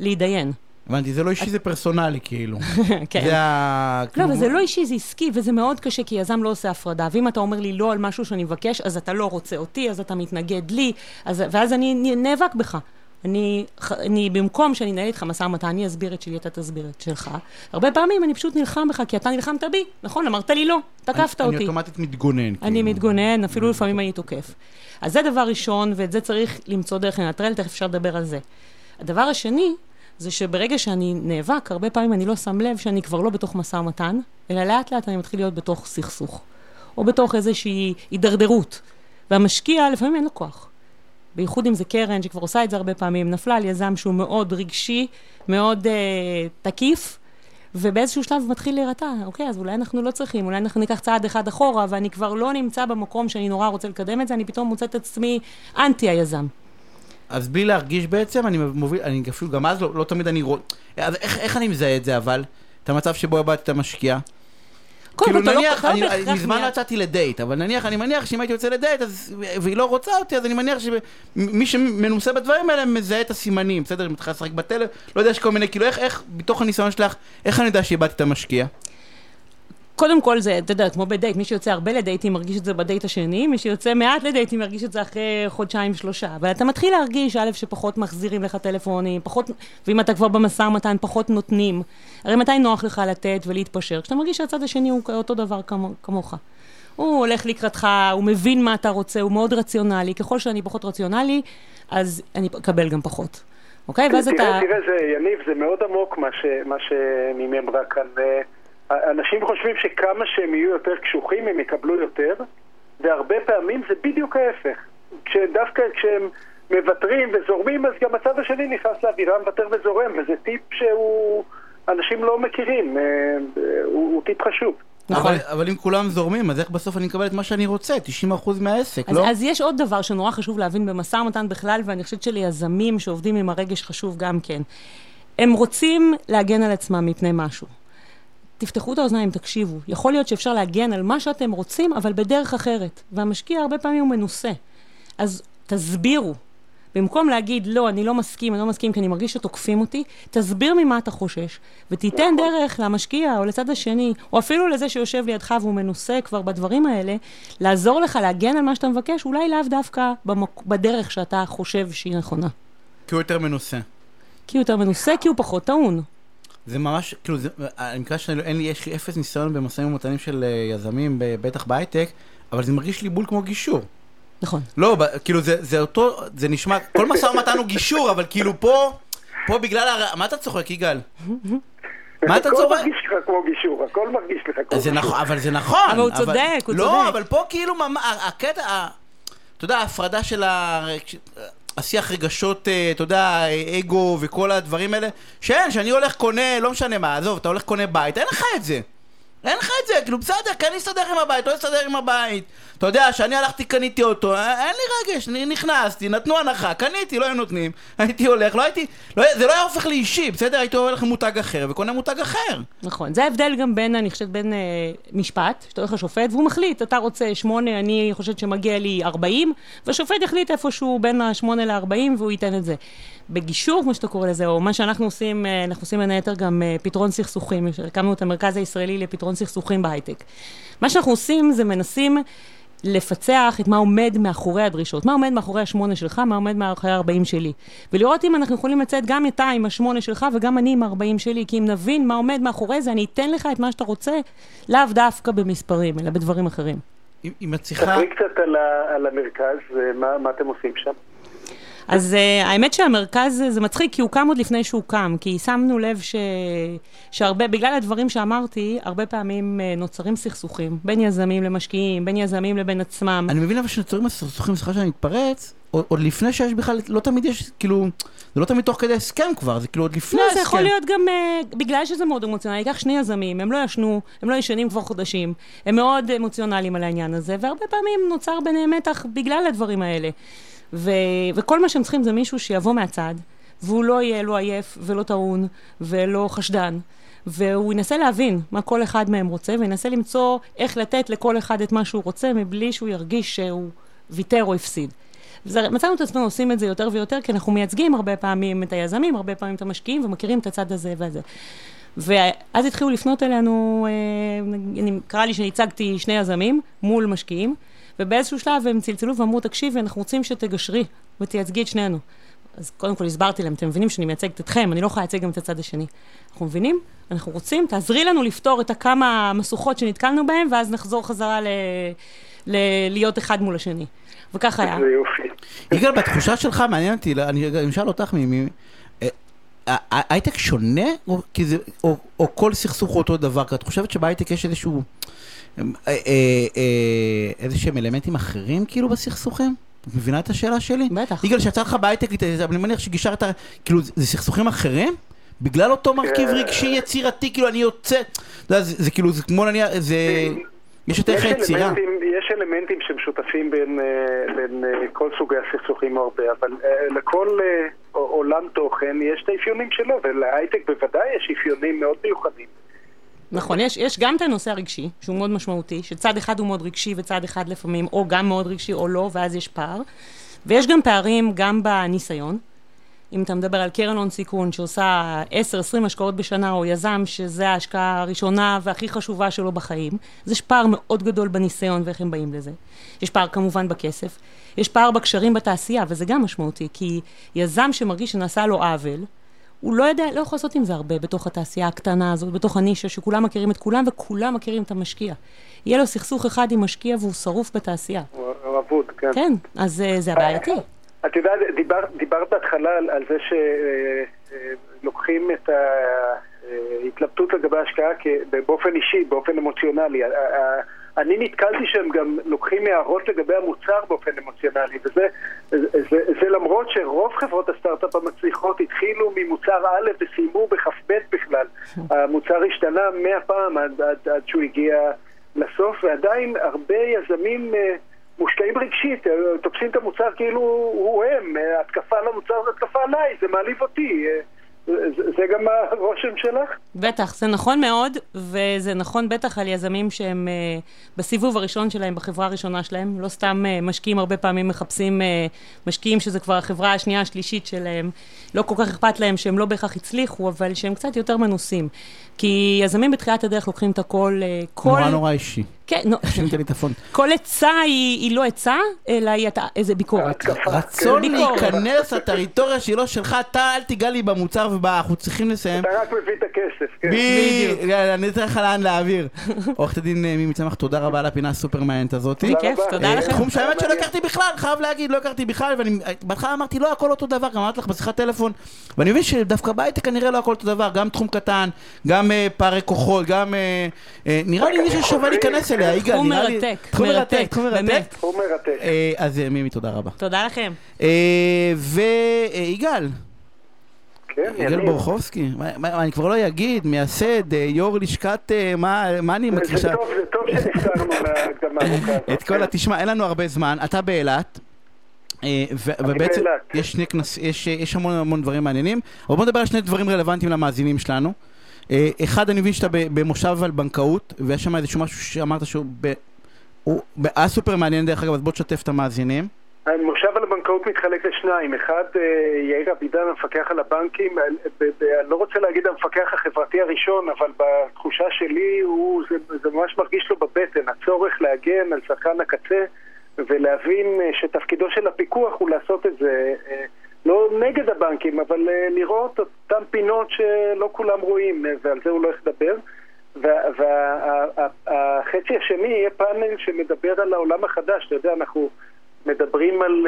להתדיין. הבנתי, זה לא אישי, זה פרסונלי כאילו. כן. זה ה... לא, אבל זה לא אישי, זה עסקי, וזה מאוד קשה, כי יזם לא עושה הפרדה. ואם אתה אומר לי לא על משהו שאני מבקש, אז אתה לא רוצה אותי, אז אתה מתנגד לי, אז, ואז אני נאבק בך. אני, אני, במקום שאני אנהל איתך משא ומתן, אני אסביר את שלי, אתה תסביר את שלך. הרבה פעמים אני פשוט נלחם בך, כי אתה נלחמת בי, נכון? אמרת לי לא, תקפת אני, אותי. אני אוטומטית מתגונן. אני כאילו. מתגונן, אפילו לפעמים אני תוקף. אז זה דבר ראשון, ואת זה צריך למצוא דרך לנטרל, תכף אפשר לדבר על זה. הדבר השני, זה שברגע שאני נאבק, הרבה פעמים אני לא שם לב שאני כבר לא בתוך משא ומתן, אלא לאט לאט אני מתחיל להיות בתוך סכסוך, או בתוך איזושהי הידרדרות. והמשקיע, לפעמים אין לו כוח. בייחוד אם זה קרן, שכבר עושה את זה הרבה פעמים, נפלה על יזם שהוא מאוד רגשי, מאוד אה, תקיף, ובאיזשהו שלב מתחיל להירתע, אוקיי, אז אולי אנחנו לא צריכים, אולי אנחנו ניקח צעד אחד אחורה, ואני כבר לא נמצא במקום שאני נורא רוצה לקדם את זה, אני פתאום מוצא את עצמי אנטי היזם. אז בלי להרגיש בעצם, אני מוביל, אני אפילו גם אז לא, לא תמיד אני רואה, אז איך, איך אני מזהה את זה אבל? את המצב שבו איבדתי את המשקיע? כאילו לא- נניח, אני, מזמן לא יצאתי לדייט, אבל נניח, אני מניח שאם הייתי יוצא לדייט, אז, והיא לא רוצה אותי, אז אני מניח שמי שמנוסה בדברים האלה מזהה את הסימנים, בסדר? אם מתחילה לשחק בטלפון, לא יודע, יש כל מיני, כאילו, איך, איך, בתוך הניסיון שלך, איך אני יודע שאיבדתי את המשקיע? קודם כל זה, אתה יודע, כמו בדייט, מי שיוצא הרבה לדייטים מרגיש את זה בדייט השני, מי שיוצא מעט לדייטים מרגיש את זה אחרי חודשיים שלושה. אבל אתה מתחיל להרגיש, א', שפחות מחזירים לך טלפונים, פחות, ואם אתה כבר במשא ומתן, פחות נותנים. הרי מתי נוח לך לתת ולהתפשר? כשאתה מרגיש שהצד השני הוא אותו דבר כמו, כמוך. הוא הולך לקראתך, הוא מבין מה אתה רוצה, הוא מאוד רציונלי. ככל שאני פחות רציונלי, אז אני אקבל גם פחות. אוקיי? ואז אתה... תראה, תראה, זה, יניב, זה מאוד עמוק מה, ש, מה שנימי אמרה כאן. אה, אנשים חושבים שכמה שהם יהיו יותר קשוחים הם יקבלו יותר, והרבה פעמים זה בדיוק ההפך. כשדווקא כשהם מוותרים וזורמים, אז גם הצד השני נכנס לאווירה מוותר וזורם, וזה טיפ שהוא... אנשים לא מכירים, אה, הוא, הוא טיפ חשוב. נכון. אבל, אבל אם כולם זורמים, אז איך בסוף אני מקבל את מה שאני רוצה? 90% מהעסק, אז, לא? אז יש עוד דבר שנורא חשוב להבין במשא ומתן בכלל, ואני חושבת שליזמים שעובדים עם הרגש חשוב גם כן. הם רוצים להגן על עצמם מפני משהו. תפתחו את האוזניים, תקשיבו. יכול להיות שאפשר להגן על מה שאתם רוצים, אבל בדרך אחרת. והמשקיע הרבה פעמים הוא מנוסה. אז תסבירו. במקום להגיד, לא, אני לא מסכים, אני לא מסכים כי אני מרגיש שתוקפים אותי, תסביר ממה אתה חושש, ותיתן דרך למשקיע או לצד השני, או אפילו לזה שיושב לידך והוא מנוסה כבר בדברים האלה, לעזור לך להגן על מה שאתה מבקש, אולי לאו דווקא במק... בדרך שאתה חושב שהיא נכונה. כי הוא יותר מנוסה. כי הוא יותר מנוסה, כי הוא פחות טעון. זה ממש, כאילו, זה, אני מקווה שאין לי, יש לי אפס ניסיון במשאים ומתנים של אה, יזמים, בטח בהייטק, אבל זה מרגיש לי בול כמו גישור. נכון. לא, ב- כאילו זה, זה אותו, זה נשמע, כל משא ומתן הוא גישור, אבל כאילו פה, פה בגלל, הר... מה אתה צוחק, יגאל? מה אתה הכל צוחק? מרגיש לך כמו גישור, הכל מרגיש לך כמו זה גישור. נכון, אבל זה נכון. אבל הוא צודק, הוא לא, צודק. אבל פה כאילו, הקטע, אתה יודע, ההפרדה של ה... השיח רגשות, אה, אתה יודע, אגו וכל הדברים האלה, שאין, שאני הולך קונה, לא משנה מה, עזוב, אתה הולך קונה בית, אין לך את זה. אין לך את זה, כאילו בסדר, כן להסתדר עם הבית, לא להסתדר עם הבית. אתה יודע, שאני הלכתי, קניתי אותו, אה, אין לי רגש, אני נכנסתי, נתנו הנחה, קניתי, לא היו נותנים, הייתי הולך, לא הייתי, לא, זה לא היה הופך לי אישי, בסדר, הייתי הולך למותג אחר וקונה מותג אחר. נכון. זה ההבדל גם בין, אני חושבת, בין אה, משפט, שאתה הולך לשופט, והוא מחליט, אתה רוצה שמונה, אני חושבת שמגיע לי ארבעים, והשופט יחליט איפשהו בין השמונה לארבעים, והוא ייתן את זה. בגישור, כמו שאתה קורא לזה, או מה שאנחנו עושים, אה, אנחנו עושים בין היתר גם אה, פתרון סכסוכים. הקמנו את המרכז הישראלי לפתרון פתרון סכסוכים בהייטק. מה שאנחנו עושים זה מנסים לפצח את מה עומד מאחורי הדרישות, מה עומד מאחורי השמונה שלך, מה עומד מאחורי הארבעים שלי. ולראות אם אנחנו יכולים לצאת גם אתה עם השמונה שלך וגם אני עם הארבעים שלי, כי אם נבין מה עומד מאחורי זה, אני אתן לך את מה שאתה רוצה, לאו דווקא במספרים, אלא בדברים אחרים. אם את צריכה... תספרי קצת על, ה, על המרכז, אה, מה, מה אתם עושים שם? אז uh, האמת שהמרכז אה, זה מצחיק, כי הוא קם עוד לפני שהוא קם, כי שמנו לב ש... שהרבה, בגלל הדברים שאמרתי, הרבה פעמים uh, נוצרים סכסוכים, בין יזמים למשקיעים, בין יזמים לבין עצמם. אני מבין אבל שנוצרים סכסוכים, סליחה שאני מתפרץ, עוד עוד לפני שיש בכלל, לא תמיד יש, כאילו, זה לא תמיד תוך כדי הסכם כבר, זה כאילו עוד לפני לא, ההסכם. זה יכול להיות גם uh, בגלל שזה מאוד אמוציונלי. ייקח שני יזמים, הם לא ישנו, הם לא ישנים כבר חודשים, הם מאוד אמוציונליים על העניין הזה, והרבה פעמים נוצר ביניהם מתח בגלל הדברים האלה. ו- וכל מה שהם צריכים זה מישהו שיבוא מהצד, והוא לא יהיה לא עייף ולא טעון ולא חשדן. והוא ינסה להבין מה כל אחד מהם רוצה, וינסה למצוא איך לתת לכל אחד את מה שהוא רוצה, מבלי שהוא ירגיש שהוא ויתר או הפסיד. מצאנו את עצמנו עושים את זה יותר ויותר, כי אנחנו מייצגים הרבה פעמים את היזמים, הרבה פעמים את המשקיעים, ומכירים את הצד הזה והזה. ואז התחילו לפנות אלינו, אה, אני, קרה לי שהצגתי שני יזמים מול משקיעים, ובאיזשהו שלב הם צלצלו ואמרו, תקשיבי, אנחנו רוצים שתגשרי ותייצגי את שנינו. אז קודם כל הסברתי להם, אתם מבינים שאני מייצגת אתכם, אני לא יכולה לייצג גם את הצד השני. אנחנו מבינים? אנחנו רוצים, תעזרי לנו לפתור את הכמה משוכות שנתקלנו בהן, ואז נחזור חזרה ל... ל... להיות אחד מול השני. וכך היה. זה יופי. יגאל, בתחושה שלך, מעניין אותי, אני אשאל אותך, מי- אה, ה- ה- הייטק שונה, או, כי זה, או, או כל סכסוך הוא אותו דבר? כי את חושבת שבהייטק יש איזשהו, איזה שהם אלמנטים אחרים כאילו בסכסוכים? את מבינה את השאלה שלי? בטח. יגאל, שיצא לך בהייטק, אני מניח שגישרת, כאילו, זה סכסוכים אחרים? בגלל אותו מרכיב אה. רגשי יצירתי, כאילו אני יוצא, יודע, זה, כאילו, זה כמו נניח, זה, יש יותר יצירה. יש אלמנטים שמשותפים בין, אה, בין אה, כל סוגי הסכסוכים הרבה, אבל אה, לכל אה, עולם תוכן יש את האפיונים שלו, ולהייטק בוודאי יש אפיונים מאוד מיוחדים. נכון, יש, יש גם את הנושא הרגשי, שהוא מאוד משמעותי, שצד אחד הוא מאוד רגשי וצד אחד לפעמים, או גם מאוד רגשי או לא, ואז יש פער. ויש גם פערים גם בניסיון. אם אתה מדבר על קרן הון סיכון שעושה 10-20 השקעות בשנה, או יזם שזה ההשקעה הראשונה והכי חשובה שלו בחיים, אז יש פער מאוד גדול בניסיון ואיך הם באים לזה. יש פער כמובן בכסף, יש פער בקשרים בתעשייה, וזה גם משמעותי, כי יזם שמרגיש שנעשה לו עוול, הוא לא יודע, לא יכול לעשות עם זה הרבה בתוך התעשייה הקטנה הזאת, בתוך הנישה, שכולם מכירים את כולם וכולם מכירים את המשקיע. יהיה לו סכסוך אחד עם משקיע והוא שרוף בתעשייה. הוא אבוד, כן. כן, אז אה, זה הבעייתי. את יודעת, דיבר, דיברת בהתחלה על, זה שלוקחים את ההתלבטות לגבי ההשקעה באופן אישי, באופן אמוציונלי. אני נתקלתי שהם גם לוקחים הערות לגבי המוצר באופן אמוציונלי, וזה זה, זה, זה למרות שרוב חברות הסטארט-אפ המצליחות התחילו ממוצר א' וסיימו בכ"ב בכלל. המוצר השתנה מאה פעם עד, עד, עד שהוא הגיע לסוף, ועדיין הרבה יזמים... אה, מושקעים רגשית, אה, תופסים את המוצר כאילו הוא הם, אה, התקפה על המוצר זה התקפה עליי, זה מעליב אותי. זה, זה גם הרושם שלך? בטח, זה נכון מאוד, וזה נכון בטח על יזמים שהם uh, בסיבוב הראשון שלהם, בחברה הראשונה שלהם. לא סתם uh, משקיעים הרבה פעמים מחפשים uh, משקיעים שזה כבר החברה השנייה, השלישית שלהם. לא כל כך אכפת להם שהם לא בהכרח הצליחו, אבל שהם קצת יותר מנוסים. כי יזמים בתחילת הדרך לוקחים את הכל, uh, כל... נורא נורא אישי. כן, נו, שינית לי את הפונט. כל עצה היא, לא עצה, אלא היא אתה, איזה ביקורת. רצון. להיכנס לטריטוריה שלו שלך, אתה אל תיגע לי במוצר ובא, אנחנו צריכים לסיים. אתה רק מביא את הכסף, כן. בדיוק. אני אתן לך לאן להעביר. עורכת הדין אה, מימי צמח, תודה רבה על הפינה הסופר מעניינת הזאת. בכיף, רבה. תודה לכם. תחום שהאמת שלא הכרתי בכלל, חייב להגיד, לא הכרתי בכלל, ואני בהתחלה אמרתי, לא הכל אותו דבר, גם אמרתי לך בשיחת טלפון, ואני מבין שדווקא בהייטק כנראה לא הכל אותו דבר, גם תחום קטן, גם אה, פערי כוחות, גם... אה, אה, נראה לי נישה ששווה להיכנס אליה, יגאל, תחום נראה לי... תחום מרתק, תחום מרתק. הוא מרתק. אה, אז אה, מימי, תודה רבה. תודה לכם. ויגאל, כן, יגאל. בורחובסקי, אני כבר לא אגיד, מייסד, אה, יו"ר לשכת, אה, מה אני מכיר זה טוב, זה טוב שנפטרנו מההקדמה הארוכה. את כל ה... תשמע, אין לנו הרבה זמן, אתה באילת. אה, ובעצם יש, יש המון המון דברים מעניינים, אבל בוא נדבר על שני דברים רלוונטיים למאזינים שלנו. אה, אחד, אני מבין שאתה במושב על בנקאות, ויש שם איזשהו משהו שאמרת שהוא ב- היה סופר מעניין דרך אגב, אז בוא תשתף את המאזינים. המושב על הבנקאות מתחלק לשניים. אחד, אה, יאיר אבידן, המפקח על הבנקים, אה, אני לא רוצה להגיד המפקח החברתי הראשון, אבל בתחושה שלי הוא, זה, זה ממש מרגיש לו בבטן, הצורך להגן על צרכן הקצה ולהבין אה, שתפקידו של הפיקוח הוא לעשות את זה אה, לא נגד הבנקים, אבל אה, לראות אותן פינות שלא כולם רואים, אה, ועל זה הוא לא לדבר. והחצי השני יהיה פאנל שמדבר על העולם החדש. אתה יודע, אנחנו מדברים על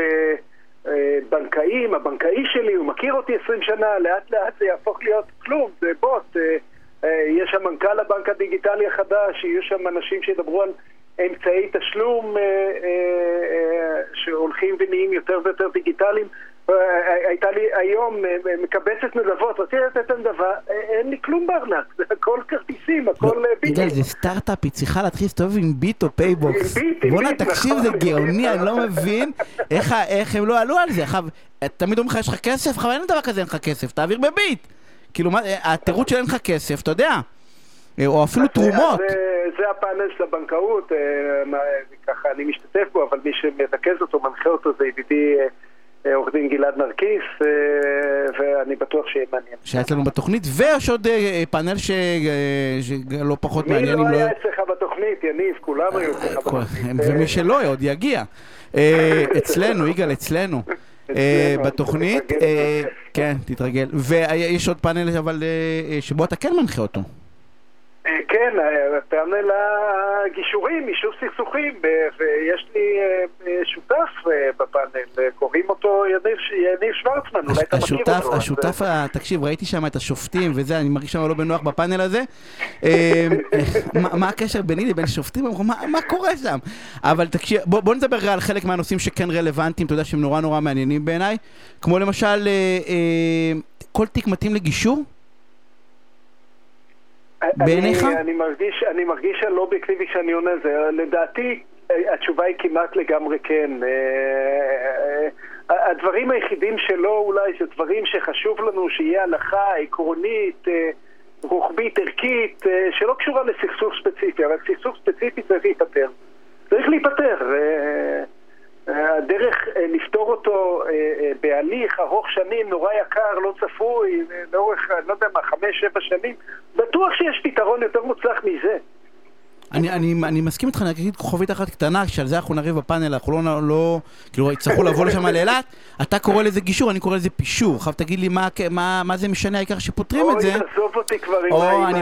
אה, בנקאים, הבנקאי שלי, הוא מכיר אותי 20 שנה, לאט לאט זה יהפוך להיות כלום, זה בוט. יש שם מנכ"ל הבנק הדיגיטלי החדש, יהיו שם אנשים שידברו על אמצעי תשלום שהולכים ונהיים יותר ויותר דיגיטליים. אה, הייתה לי היום אה, מקבצת נדבות, רציתי לתת נדבה, אה, אין לי כלום בארנק, זה הכל כרטיסים, הכל אה, ביטים. יגאל, זה סטארט-אפ, היא צריכה להתחיל להסתובב עם ביט או פייבוקס. ביט, בואנה, ביט, תקשיב, נכון. זה גאוני, אני לא מבין איך הם לא עלו על זה. תמיד אומרים לך, יש לך כסף? חבל, אין דבר כזה, אין לך כסף, תעביר בביט. כאילו, התירוץ של אין לך כסף, אתה יודע. אה, או אפילו תרומות. זה, הפאנל של הבנקאות, אה, ככה אני משתתף בו, אבל מי שמרכז אותו, מנחה אותו, זה ידידי אה, אה, עורך דין גלעד נרקיס, אה, ואני בטוח שיהיה מעניין. שהיה אצלנו בתוכנית, ויש עוד אה, פאנל אה, שלא פחות מי מעניין לא אם לא... היה אצלך בתוכנית, יניב? כולם היו אצלך בתוכנית. ומי שלא עוד יגיע. אצלנו, יגאל, אצלנו. בתוכנית, כן, תתרגל. ויש עוד פאנל, אבל שבו אתה כן מנחה אותו. אה, כן, אה, פאנל הגישורים, יישוב סכסוכים, אה, ויש לי אה, אה, שותף אה, בפאנל, אה, קוראים אותו יניב שוורצמן, אולי אתה מכיר אותו. השותף, תקשיב, ראיתי שם את השופטים וזה, אני מרגיש שם לא בנוח בפאנל הזה. אה, מה- הקשר ביני לבין שופטים? "מה- קורה שם? אבל תקשיב, בוא נדבר על חלק מהנושאים שכן רלוונטיים, אתה יודע שהם נורא נורא מעניינים בעיניי. כמו למשל, אה, אה, כל תיק מתאים לגישור? בעיניך? אני, אני, מרגיש, אני מרגיש הלא אובייקטיבי כשאני עונה זה. לדעתי, אה, התשובה היא כמעט לגמרי כן. אה, אה, הדברים היחידים שלו אולי זה דברים שחשוב לנו שיהיה הלכה עקרונית, רוחבית, ערכית, שלא קשורה לסכסוך ספציפי, אבל סכסוך ספציפי צריך להיפתר. צריך להיפתר. הדרך אה, לפתור אותו אה, אה, בהליך ארוך שנים, נורא יקר, לא צפוי, לאורך, לא יודע מה, חמש, שבע שנים, בטוח שיש פתרון יותר מוצלח מזה. אני, אני, אני מסכים איתך, אני אגיד כוכבית אחת קטנה, שעל זה אנחנו נריב בפאנל, אנחנו לא, לא כאילו, יצטרכו לבוא לשם לאילת, אתה קורא לזה גישור, אני קורא לזה פישור. עכשיו תגיד לי מה, מה, מה זה משנה, העיקר שפותרים את זה. אוי, עזוב אותי כבר או, עם.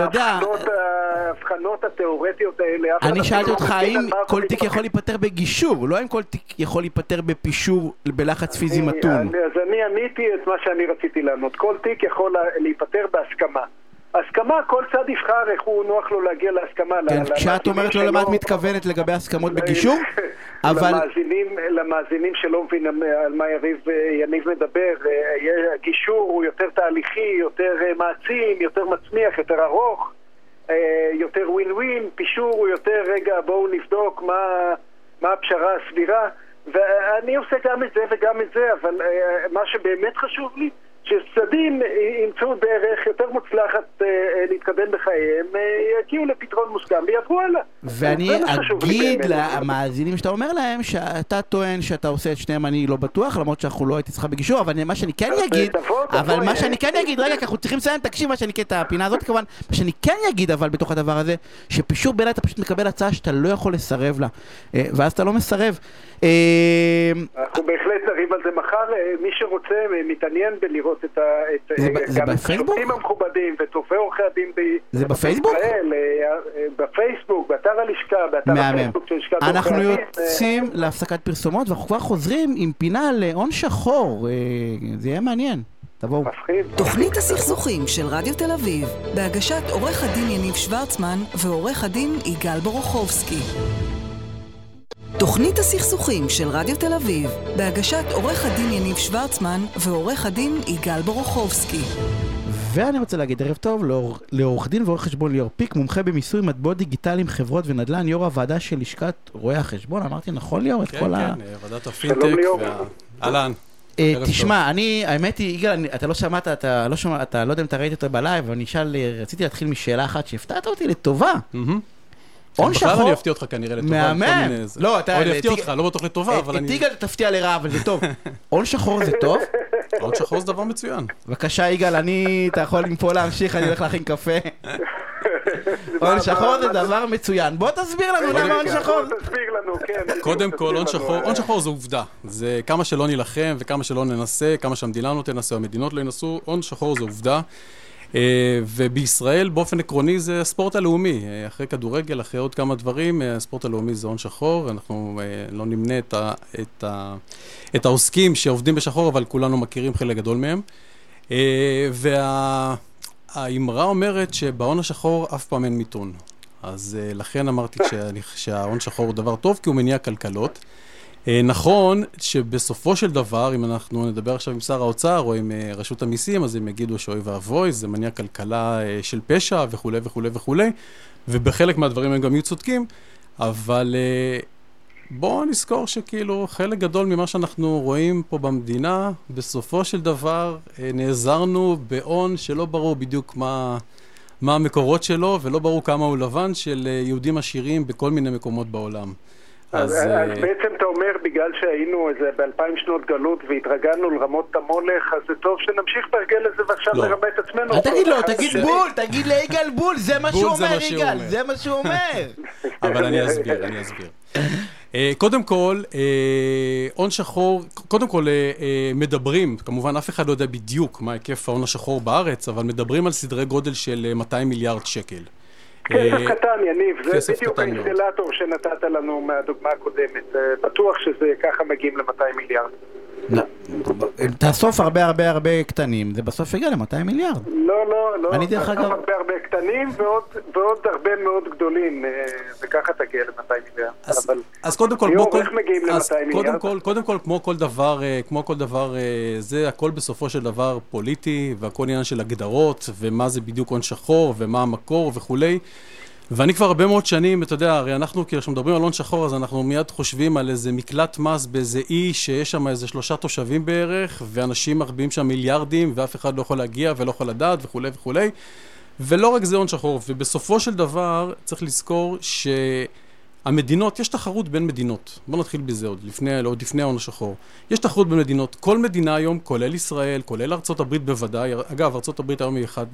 ההבחנות התיאורטיות האלה. אני אפילו שאלתי לא אותך האם כל תיק יכול להיפתר בגישור, לא אם כל תיק יכול להיפתר בפישור בלחץ פיזי מתון. אז אני עניתי את מה שאני רציתי לענות. כל תיק יכול לה- להיפתר בהסכמה. הסכמה, כל צד יבחר איך הוא נוח לו להגיע להסכמה. כן, כשאת אומרת לא למה את מתכוונת לגבי הסכמות בגישור, אבל... למאזינים, למאזינים שלא מבינים על מה יריב, יניב מדבר, אה, גישור הוא יותר תהליכי, יותר אה, מעצים, יותר מצמיח, יותר ארוך, אה, יותר ווין ווין, פישור הוא יותר, רגע, בואו נבדוק מה, מה הפשרה הסבירה, ואני עושה גם את זה וגם את זה, אבל אה, מה שבאמת חשוב לי, שצדדים ימצאו דרך יותר מוצלחת אה, אה, להתקדם בחייהם, אה, יגיעו לפתרון מוסכם ויעברו הלאה. ואני אגיד. למאזינים שאתה אומר להם שאתה טוען שאתה עושה את שניהם אני לא בטוח למרות שאנחנו לא הייתי אצלך בגישור אבל מה שאני כן אגיד אבל מה אה, שאני כן אגיד רגע אנחנו צריכים לסיים תקשיב מה שאני כן את הפינה הזאת כמובן מה שאני כן אגיד אבל בתוך הדבר הזה שפישור בעיניי אתה פשוט מקבל הצעה שאתה לא יכול לסרב לה אה, ואז אתה לא מסרב אה, אנחנו בהחלט נריב על זה מחר. אה, מי שרוצה, אה, מתעניין בלראות את ה... זה אה, בפייסבוק? השופטים המכובדים וטובי עורכי הדין ב... זה בפייסבוק? בישראל, אה, אה, בפייסבוק, באתר הלשכה, באתר. הפייסבוק של לשכת עורכי אנחנו הדין. אה, יוצאים להפסקת פרסומות ואנחנו כבר חוזרים עם פינה להון שחור אה, זה יהיה מעניין תבואו מפחיד. תוכנית הסכסוכים של רדיו תל אביב, בהגשת עורך הדין יניב שוורצמן ועורך הדין יגאל בורוכובסקי. תוכנית הסכסוכים של רדיו תל אביב, בהגשת עורך הדין יניב שוורצמן ועורך הדין יגאל בורוכובסקי. ואני רוצה להגיד ערב טוב לעור- לעורך דין ועורך חשבון ליאור פיק, מומחה במיסוי מטבעות דיגיטליים, חברות ונדל"ן, יו"ר הוועדה של לשכת רואי החשבון, אמרתי נכון ליאור? את כן, כל כן, ה... ועדת הפינטק. אהלן. אה, תשמע, אני, האמת היא, יגאל, אני- אתה לא שמעת, אתה לא אתה לא יודע אם אתה ראית אותו בלייב, אבל אני אשאל, רציתי להתחיל משאלה אחת שהפתעת אותי לטובה. הון בכלל שחור... אני אפתיע אותך כנראה לטובה. מהמם. לא, אתה- אני אפתיע תיג- אותך, לא בטוח לטובה, אבל את אני... יגאל תפתיע לרעה, אבל זה טוב. הון שחור זה טוב? הון שחור זה דבר מצוין. בבקשה, יגאל, אני... אתה יכול מפה להמשיך, אני הולך להכין קפה. הון שחור זה דבר מצוין. בוא תסביר לנו למה הון שחור. בוא תסביר לנו, כן. קודם כל, הון שחור, אה, הון שחור זה עובדה. זה כמה שלא נילחם וכמה שלא ננסה, כמה שהמדינה לא תנסה, המדינות לא ינסו, הון שחור זה עובדה. אה, ובישראל באופן עקרוני זה הספורט הלאומי. אה, אחרי כדורגל, אחרי עוד כמה דברים, אה, הספורט הלאומי זה הון שחור, ואנחנו אה, לא נמנה את, ה, את, ה, את העוסקים שעובדים בשחור, אבל כולנו מכירים חלק גדול מהם. והאמרה אומרת שבהון השחור אף פעם אין מיתון. אז לכן אמרתי שההון שחור הוא דבר טוב, כי הוא מניע כלכלות. Uh, נכון שבסופו של דבר, אם אנחנו נדבר עכשיו עם שר האוצר או עם uh, רשות המיסים, אז הם יגידו שאוי ואבוי, זה מניע כלכלה uh, של פשע וכולי וכולי וכולי, ובחלק מהדברים הם גם יהיו צודקים, אבל בואו נזכור שכאילו חלק גדול ממה שאנחנו רואים פה במדינה, בסופו של דבר נעזרנו בהון שלא ברור בדיוק מה... מה המקורות שלו, ולא ברור כמה הוא לבן של אה, יהודים עשירים בכל מיני מקומות בעולם. אז, אז אה, אז בעצם אתה אומר, בגלל שהיינו איזה באלפיים שנות גלות והתרגלנו לרמות המולך, אז זה טוב שנמשיך בהרגל הזה ועכשיו לא. נרמה את עצמנו. אל תגיד לו, אחד תגיד. בול, תגיד ליגאל בול, זה מה בול שהוא זה אומר, יגאל. זה מה שהוא אומר. אבל אני אסביר, אני אסביר. אה, קודם כל, אה, הון שחור, קודם כל אה, אה, מדברים, כמובן אף אחד לא יודע בדיוק מה היקף ההון השחור בארץ, אבל מדברים על סדרי גודל של אה, 200 מיליארד שקל. כסף אה, קטן, יניב, זה בדיוק. האינסטלטור שנתת לנו מהדוגמה הקודמת. אה, בטוח שזה ככה מגיעים ל-200 מיליארד. לא, תאסוף הרבה הרבה הרבה קטנים, זה בסוף יגיע ל-200 מיליארד. לא, לא, לא. אני דרך אגב- הרבה הרבה קטנים ועוד, ועוד הרבה מאוד גדולים, אה, וככה תגיע ל-200 מיליארד. אז, אבל אז קודם כל, כמו כל, איך מגיעים אז ל-200 קודם מיליארד? כל, קודם כל, כמו כל דבר, כמו כל דבר, זה הכל בסופו של דבר פוליטי, והכל עניין של הגדרות, ומה זה בדיוק הון שחור, ומה המקור וכולי. ואני כבר הרבה מאוד שנים, אתה יודע, הרי אנחנו, כאילו, כשמדברים על הון שחור, אז אנחנו מיד חושבים על איזה מקלט מס באיזה אי שיש שם איזה שלושה תושבים בערך, ואנשים מחביאים שם מיליארדים, ואף אחד לא יכול להגיע ולא יכול לדעת וכולי וכולי. ולא רק זה הון שחור, ובסופו של דבר צריך לזכור שהמדינות, יש תחרות בין מדינות. בואו נתחיל בזה עוד, לפני, עוד לפני ההון השחור. יש תחרות בין מדינות. כל מדינה היום, כולל ישראל, כולל ארצות הברית בוודאי, אגב, ארצות הברית היום היא אחד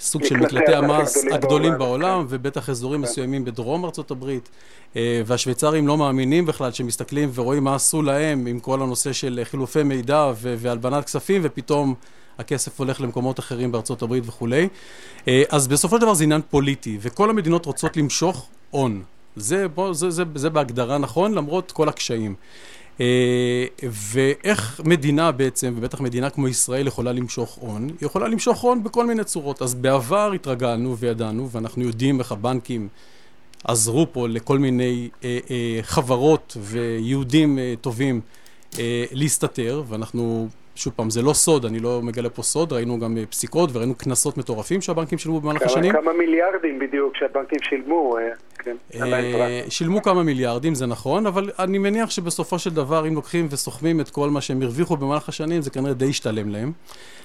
מסוג של מקלטי המס הגדולים בעולם, בעולם, ובטח אזורים מסוימים בדרום ארצות הברית. אה, והשוויצרים לא מאמינים בכלל שמסתכלים ורואים מה עשו להם עם כל הנושא של חילופי מידע והלבנת כספים, ופתאום הכסף הולך למקומות אחרים בארצות הברית וכולי. אה, אז בסופו של דבר זה עניין פוליטי, וכל המדינות רוצות למשוך הון. זה, בוא, זה, זה, זה בהגדרה נכון, למרות כל הקשיים. אה, ואיך מדינה בעצם, ובטח מדינה כמו ישראל, יכולה למשוך הון? היא יכולה למשוך הון בכל מיני צורות. אז בעבר התרגלנו וידענו, ואנחנו יודעים איך הבנקים עזרו פה לכל מיני אה, אה, חברות ויהודים אה, טובים אה, להסתתר, ואנחנו, שוב פעם, זה לא סוד, אני לא מגלה פה סוד, ראינו גם אה, פסיקות וראינו קנסות מטורפים שהבנקים שילמו במהלך השנים. כמה מיליארדים בדיוק שהבנקים שילמו, אה, כן. אה, שילמו כמה מיליארדים, זה נכון, אבל אני מניח שבסופו של דבר, אם לוקחים וסוכמים את כל מה שהם הרוויחו במהלך השנים, זה כנראה די ישתלם להם.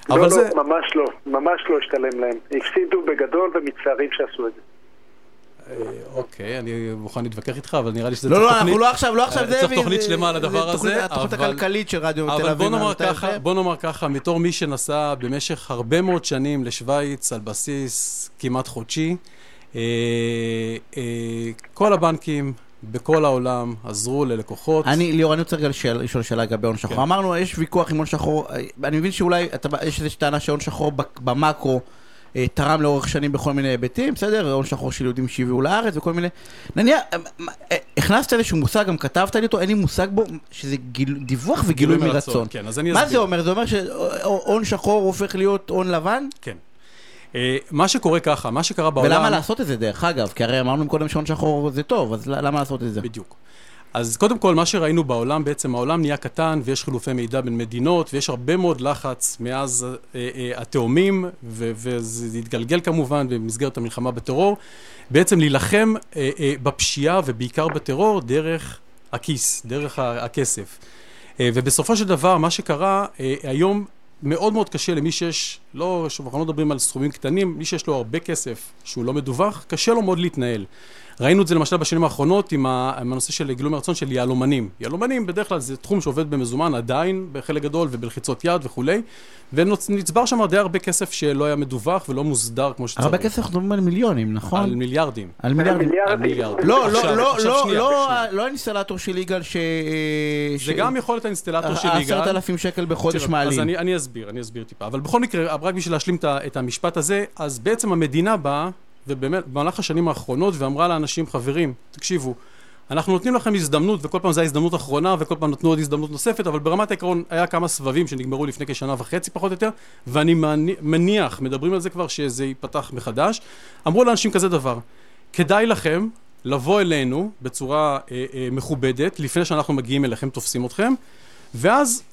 לא, לא, זה... ממש לא, ממש לא השתלם להם. הפסידו בגדול ומצטערים שעשו את זה. אה, אוקיי, אני מוכן להתווכח איתך, אבל נראה לי שזה לא, צריך לא, תוכנית... אנחנו לא עכשיו, לא עכשיו אה, זה... צריך תוכנית זה- שלמה על הדבר זה תוכנית- הזה, התוכנית אבל- הכלכלית של רדיו תל אביב. אבל בוא נאמר ככה, יפה. בוא נאמר ככה, בתור מי שנסע במשך הרבה מאוד שנים לשוויץ על בסיס כמעט חודשי, כל הבנקים בכל העולם עזרו ללקוחות. אני, ליאור, אני רוצה רגע לשאול שאלה לגבי הון שחור. כן. אמרנו, יש ויכוח עם הון שחור, אה, אני מבין שאולי, אתה- יש איזושהי טענה שהון שחור במקרו אה, תרם לאורך שנים בכל מיני היבטים, בסדר? הון שחור של יהודים שהביאו לארץ וכל מיני... נניח, אה, מה, אה, הכנסת איזשהו מושג, גם כתבת לי אותו, אין לי מושג בו, שזה גיל- דיווח וגילוי מרצון. כן, אז אני מה אסביר. זה אומר? זה אומר שהון שחור הופך להיות הון לבן? כן. אה, מה שקורה ככה, מה שקרה בעולם... ולמה לעשות את זה דרך אגב? כי הרי אמרנו קודם שהון שחור זה טוב, אז למה לעשות את זה? בדיוק. אז קודם כל, מה שראינו בעולם, בעצם העולם נהיה קטן ויש חילופי מידע בין מדינות ויש הרבה מאוד לחץ מאז אה, אה, התאומים, ו- וזה התגלגל כמובן במסגרת המלחמה בטרור, בעצם להילחם אה, אה, בפשיעה ובעיקר בטרור דרך הכיס, דרך הכסף. אה, ובסופו של דבר, מה שקרה, אה, היום מאוד מאוד קשה למי שיש לא, שוב, אנחנו לא מדברים על סכומים קטנים, מי שיש לו הרבה כסף שהוא לא מדווח, קשה לו מאוד להתנהל. ראינו את זה למשל בשנים האחרונות עם, ה, עם הנושא של גילוי מרצון של יהלומנים. יהלומנים בדרך כלל זה תחום שעובד במזומן עדיין בחלק גדול ובלחיצות יד וכולי, ונצבר שם די הרבה כסף שלא היה מדווח ולא מוסדר כמו שצריך. הרבה כסף אנחנו מדברים על מיליונים, נכון? על מיליארדים. על מיליארדים. על מיליארדים. לא, לא, לא, לא, לא. לא האינסטלטור של יגאל ש... זה גם יכול להיות האינסטלטור של יגאל. עשרת אלפים שקל בחודש מעלים. אז אני, אסביר, אני אסביר טיפה. אבל בכל מקרה, רק בשביל להשלים את המשפט הזה, אז בעצם המדינה באה, ובאמת, במהלך השנים האחרונות, ואמרה לאנשים, חברים, תקשיבו, אנחנו נותנים לכם הזדמנות, וכל פעם זו ההזדמנות האחרונה, וכל פעם נתנו עוד הזדמנות נוספת, אבל ברמת העיקרון היה כמה סבבים שנגמרו לפני כשנה וחצי פחות או יותר, ואני מני- מניח, מדברים על זה כבר, שזה ייפתח מחדש. אמרו לאנשים כזה דבר, כדאי לכם לבוא אלינו בצורה אה, אה, מכובדת, לפני שאנחנו מגיעים אליכם, תופסים אתכם, ואז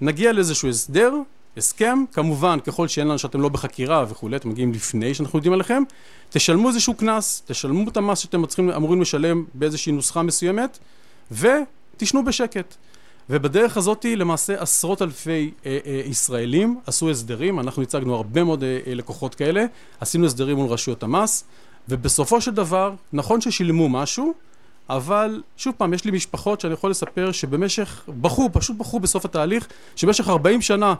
נגיע לאיזשהו הסדר, הסכם, כמובן, ככל שאין לנו שאתם לא בחקירה וכולי, אתם מגיעים לפני שאנחנו יודעים עליכם, תשלמו איזשהו קנס, תשלמו את המס שאתם צריכים, אמורים לשלם באיזושהי נוסחה מסוימת, ותשנו בשקט. ובדרך הזאת למעשה עשרות אלפי אה, אה, ישראלים עשו הסדרים, אנחנו הצגנו הרבה מאוד אה, אה, לקוחות כאלה, עשינו הסדרים מול רשויות המס, ובסופו של דבר, נכון ששילמו משהו, אבל שוב פעם, יש לי משפחות שאני יכול לספר שבמשך, בכו, פשוט בכו בסוף התהליך, שבמשך 40 שנה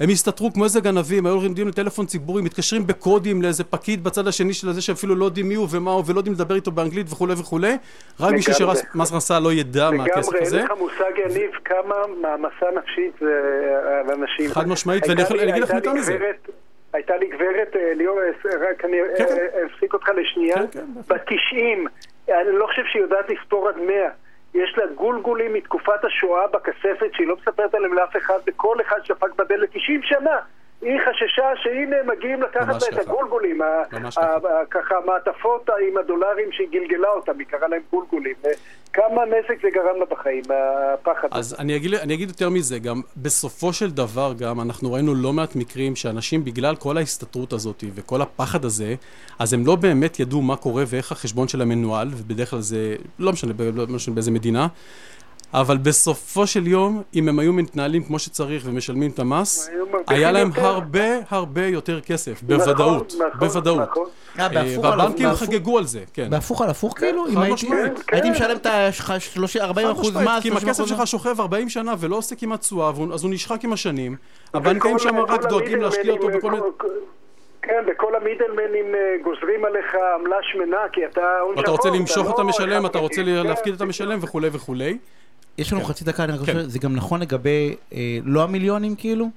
הם הסתתרו כמו איזה גנבים, היו עומדים לטלפון ציבורי, מתקשרים בקודים לאיזה פקיד בצד השני של הזה שאפילו לא יודעים מי הוא ומה הוא ולא יודעים לדבר איתו באנגלית וכולי וכולי, רק בשביל לגמרי. שמס הכנסה לא ידע מה הכסף לגמרי, הזה. אין לך מושג, יניב, כמה מעמסה נפשית זה על אנשים. חד משמעית, ואני אגיד לך יותר מזה. הייתה לי גברת, אה, ליאור, אה, רק אני כן, כן. אה, אפסיק אותך לשנייה, כן, בת 90, אני לא חושב שהיא יודעת לספור עד 100. יש לה גולגולים מתקופת השואה בכספת שהיא לא מספרת עליהם לאף אחד, וכל אחד שפק בדלת 90 שנה. היא חששה שהנה מגיעים לקחת לה את. הגולגולים, ככה. המעטפות עם הדולרים שהיא גלגלה אותם, היא קראה להם גולגולים. כמה נזק זה גרם לה בחיים, הפחד הזה. אז אני אגיד, אני אגיד יותר מזה, גם בסופו של דבר גם אנחנו ראינו לא מעט מקרים שאנשים בגלל כל ההסתתרות הזאת וכל הפחד הזה, אז הם לא באמת ידעו מה קורה ואיך החשבון שלהם מנוהל, ובדרך כלל זה, לא משנה, לא משנה באיזה מדינה, אבל בסופו של יום, אם הם היו מתנהלים כמו שצריך ומשלמים את המס, היה להם יותר. הרבה הרבה יותר כסף, בוודאות, נכון, נכון, בוודאות. נכון. אה, אה, בהפוך על- והבנקים חגגו על זה, כן. בהפוך על הפוך כאילו? אם חד הייתי- משמעית, הייתי כן. משלם את ה-40 חד אחוז משמעית, מס, כי אם 30% הכסף. שלך שוכב 40 שנה ולא עושה כמעט תשואה, אז הוא נשחק עם השנים. הבנקים שם רק דואגים להשקיע אותו בכל מיני... כן, וכל המידלמנים אה, גוזרים עליך עמלה שמנה, כי אתה הון אתה רוצה למשוך לא את המשלם, אחד אתה רוצה. להפקיד את כן, המשלם וכולי וכולי. יש לנו כן. חצי דקה, אני כן. חושב, זה גם נכון לגבי אה, לא המיליונים כאילו?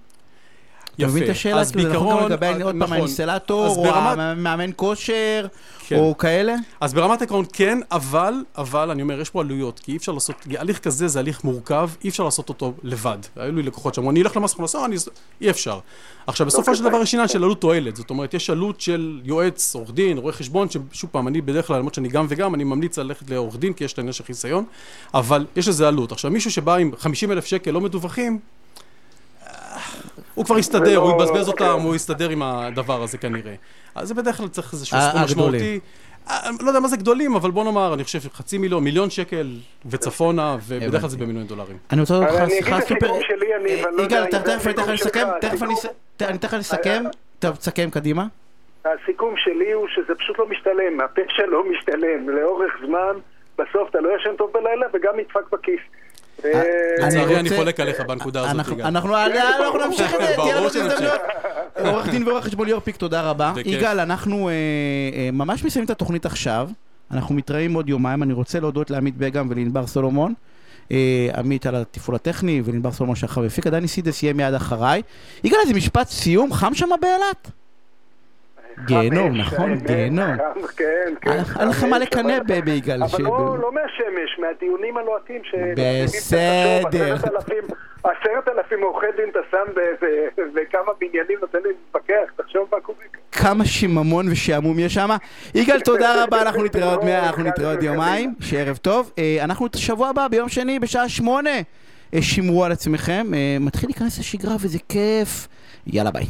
אתה יפה. מבין את השאלה? אז כאילו, זה נכון גם בעיקרון, לגבי אה, עוד פעם. האינסטלטור, אז או המאמן כושר, כן. או כאלה? אז ברמת העקרון כן, אבל, אבל, אני אומר, יש פה עלויות, כי אי אפשר לעשות, הליך כזה זה הליך מורכב, אי אפשר לעשות אותו לבד. היו לי לקוחות שאמרו, אני אלך למס הכנסה, אני... אי אפשר. עכשיו, בסופו של. דבר יש עניין של עלות תועלת, זאת אומרת, יש עלות של יועץ, עורך דין, רואה חשבון, ששוב פעם, אני בדרך כלל, למרות שאני גם וגם, אני ממליץ ללכת לעורך דין, כי יש את העניין של חיסיון, אבל יש לזה עלות. עכשיו, מישהו שבא עם 50 אלף שקל לא מדווחים, הוא כבר יסתדר, הוא יבזבז אוקיי. אותם, הוא יסתדר עם הדבר הזה כנראה. אז זה בדרך כלל צריך איזשהו ה- סכום הגדולים. משמעותי. אה, לא יודע מה זה גדולים, אבל בוא נאמר, אני חושב חצי מיליון, מיליון שקל וצפונה, ובדרך כלל זה במיליון דולרים. אני רוצה לדעת אבל לך שיחה סופר... אה, לא יגאל, תכף אני שלך, תכף אני הסיכום- אס- ת- אני אתן לך לסכם, טוב, תסכם קדימה. הסיכום שלי הוא שזה פשוט לא משתלם, הפשע לא משתלם, לאורך זמן, בסוף אתה לא ישן טוב בלילה וגם נדפק בכיס. ו- אני לצערי, אני חולק עליך בנקודה הזאת, אנחנו- יגאל. אנחנו נמשיך את זה, תהיה לנו. הזדמנות. עורך דין ועורך חשבון ליאור פיק, תודה רבה. יגאל, אנחנו אה, אה, ממש מסיימים את התוכנית עכשיו. אנחנו מתראים עוד יומיים. אני רוצה להודות לעמית בגם ולענבר סולומון. אה, עמית על התפעול הטכני ולענבר סולומון שאחריו הפיק. דני סידס יהיה מיד אחריי. יגאל, איזה משפט סיום, חם שם באילת? גיהנום, נכון, האמת, גיהנום. כן, כן. אין לך- מה לקנא ביגאל. אבל לא לא מהשמש, מהדיונים הלוהטים ש... בסדר. עשרת אלפים- עורכי דין אתה שם בכמה בניינים נותן לי להתווכח, תחשוב מה קורה. כמה שיממון ושעמום יש שם. יגאל, תודה רבה, אנחנו נתראה עוד מאה, אנחנו נתראה עוד יומיים, שערב טוב. אה, אנחנו את השבוע הבא, ביום שני, בשעה שמונה. אה, שמרו על עצמכם, אה, מתחיל להיכנס לשגרה וזה כיף. יאללה ביי.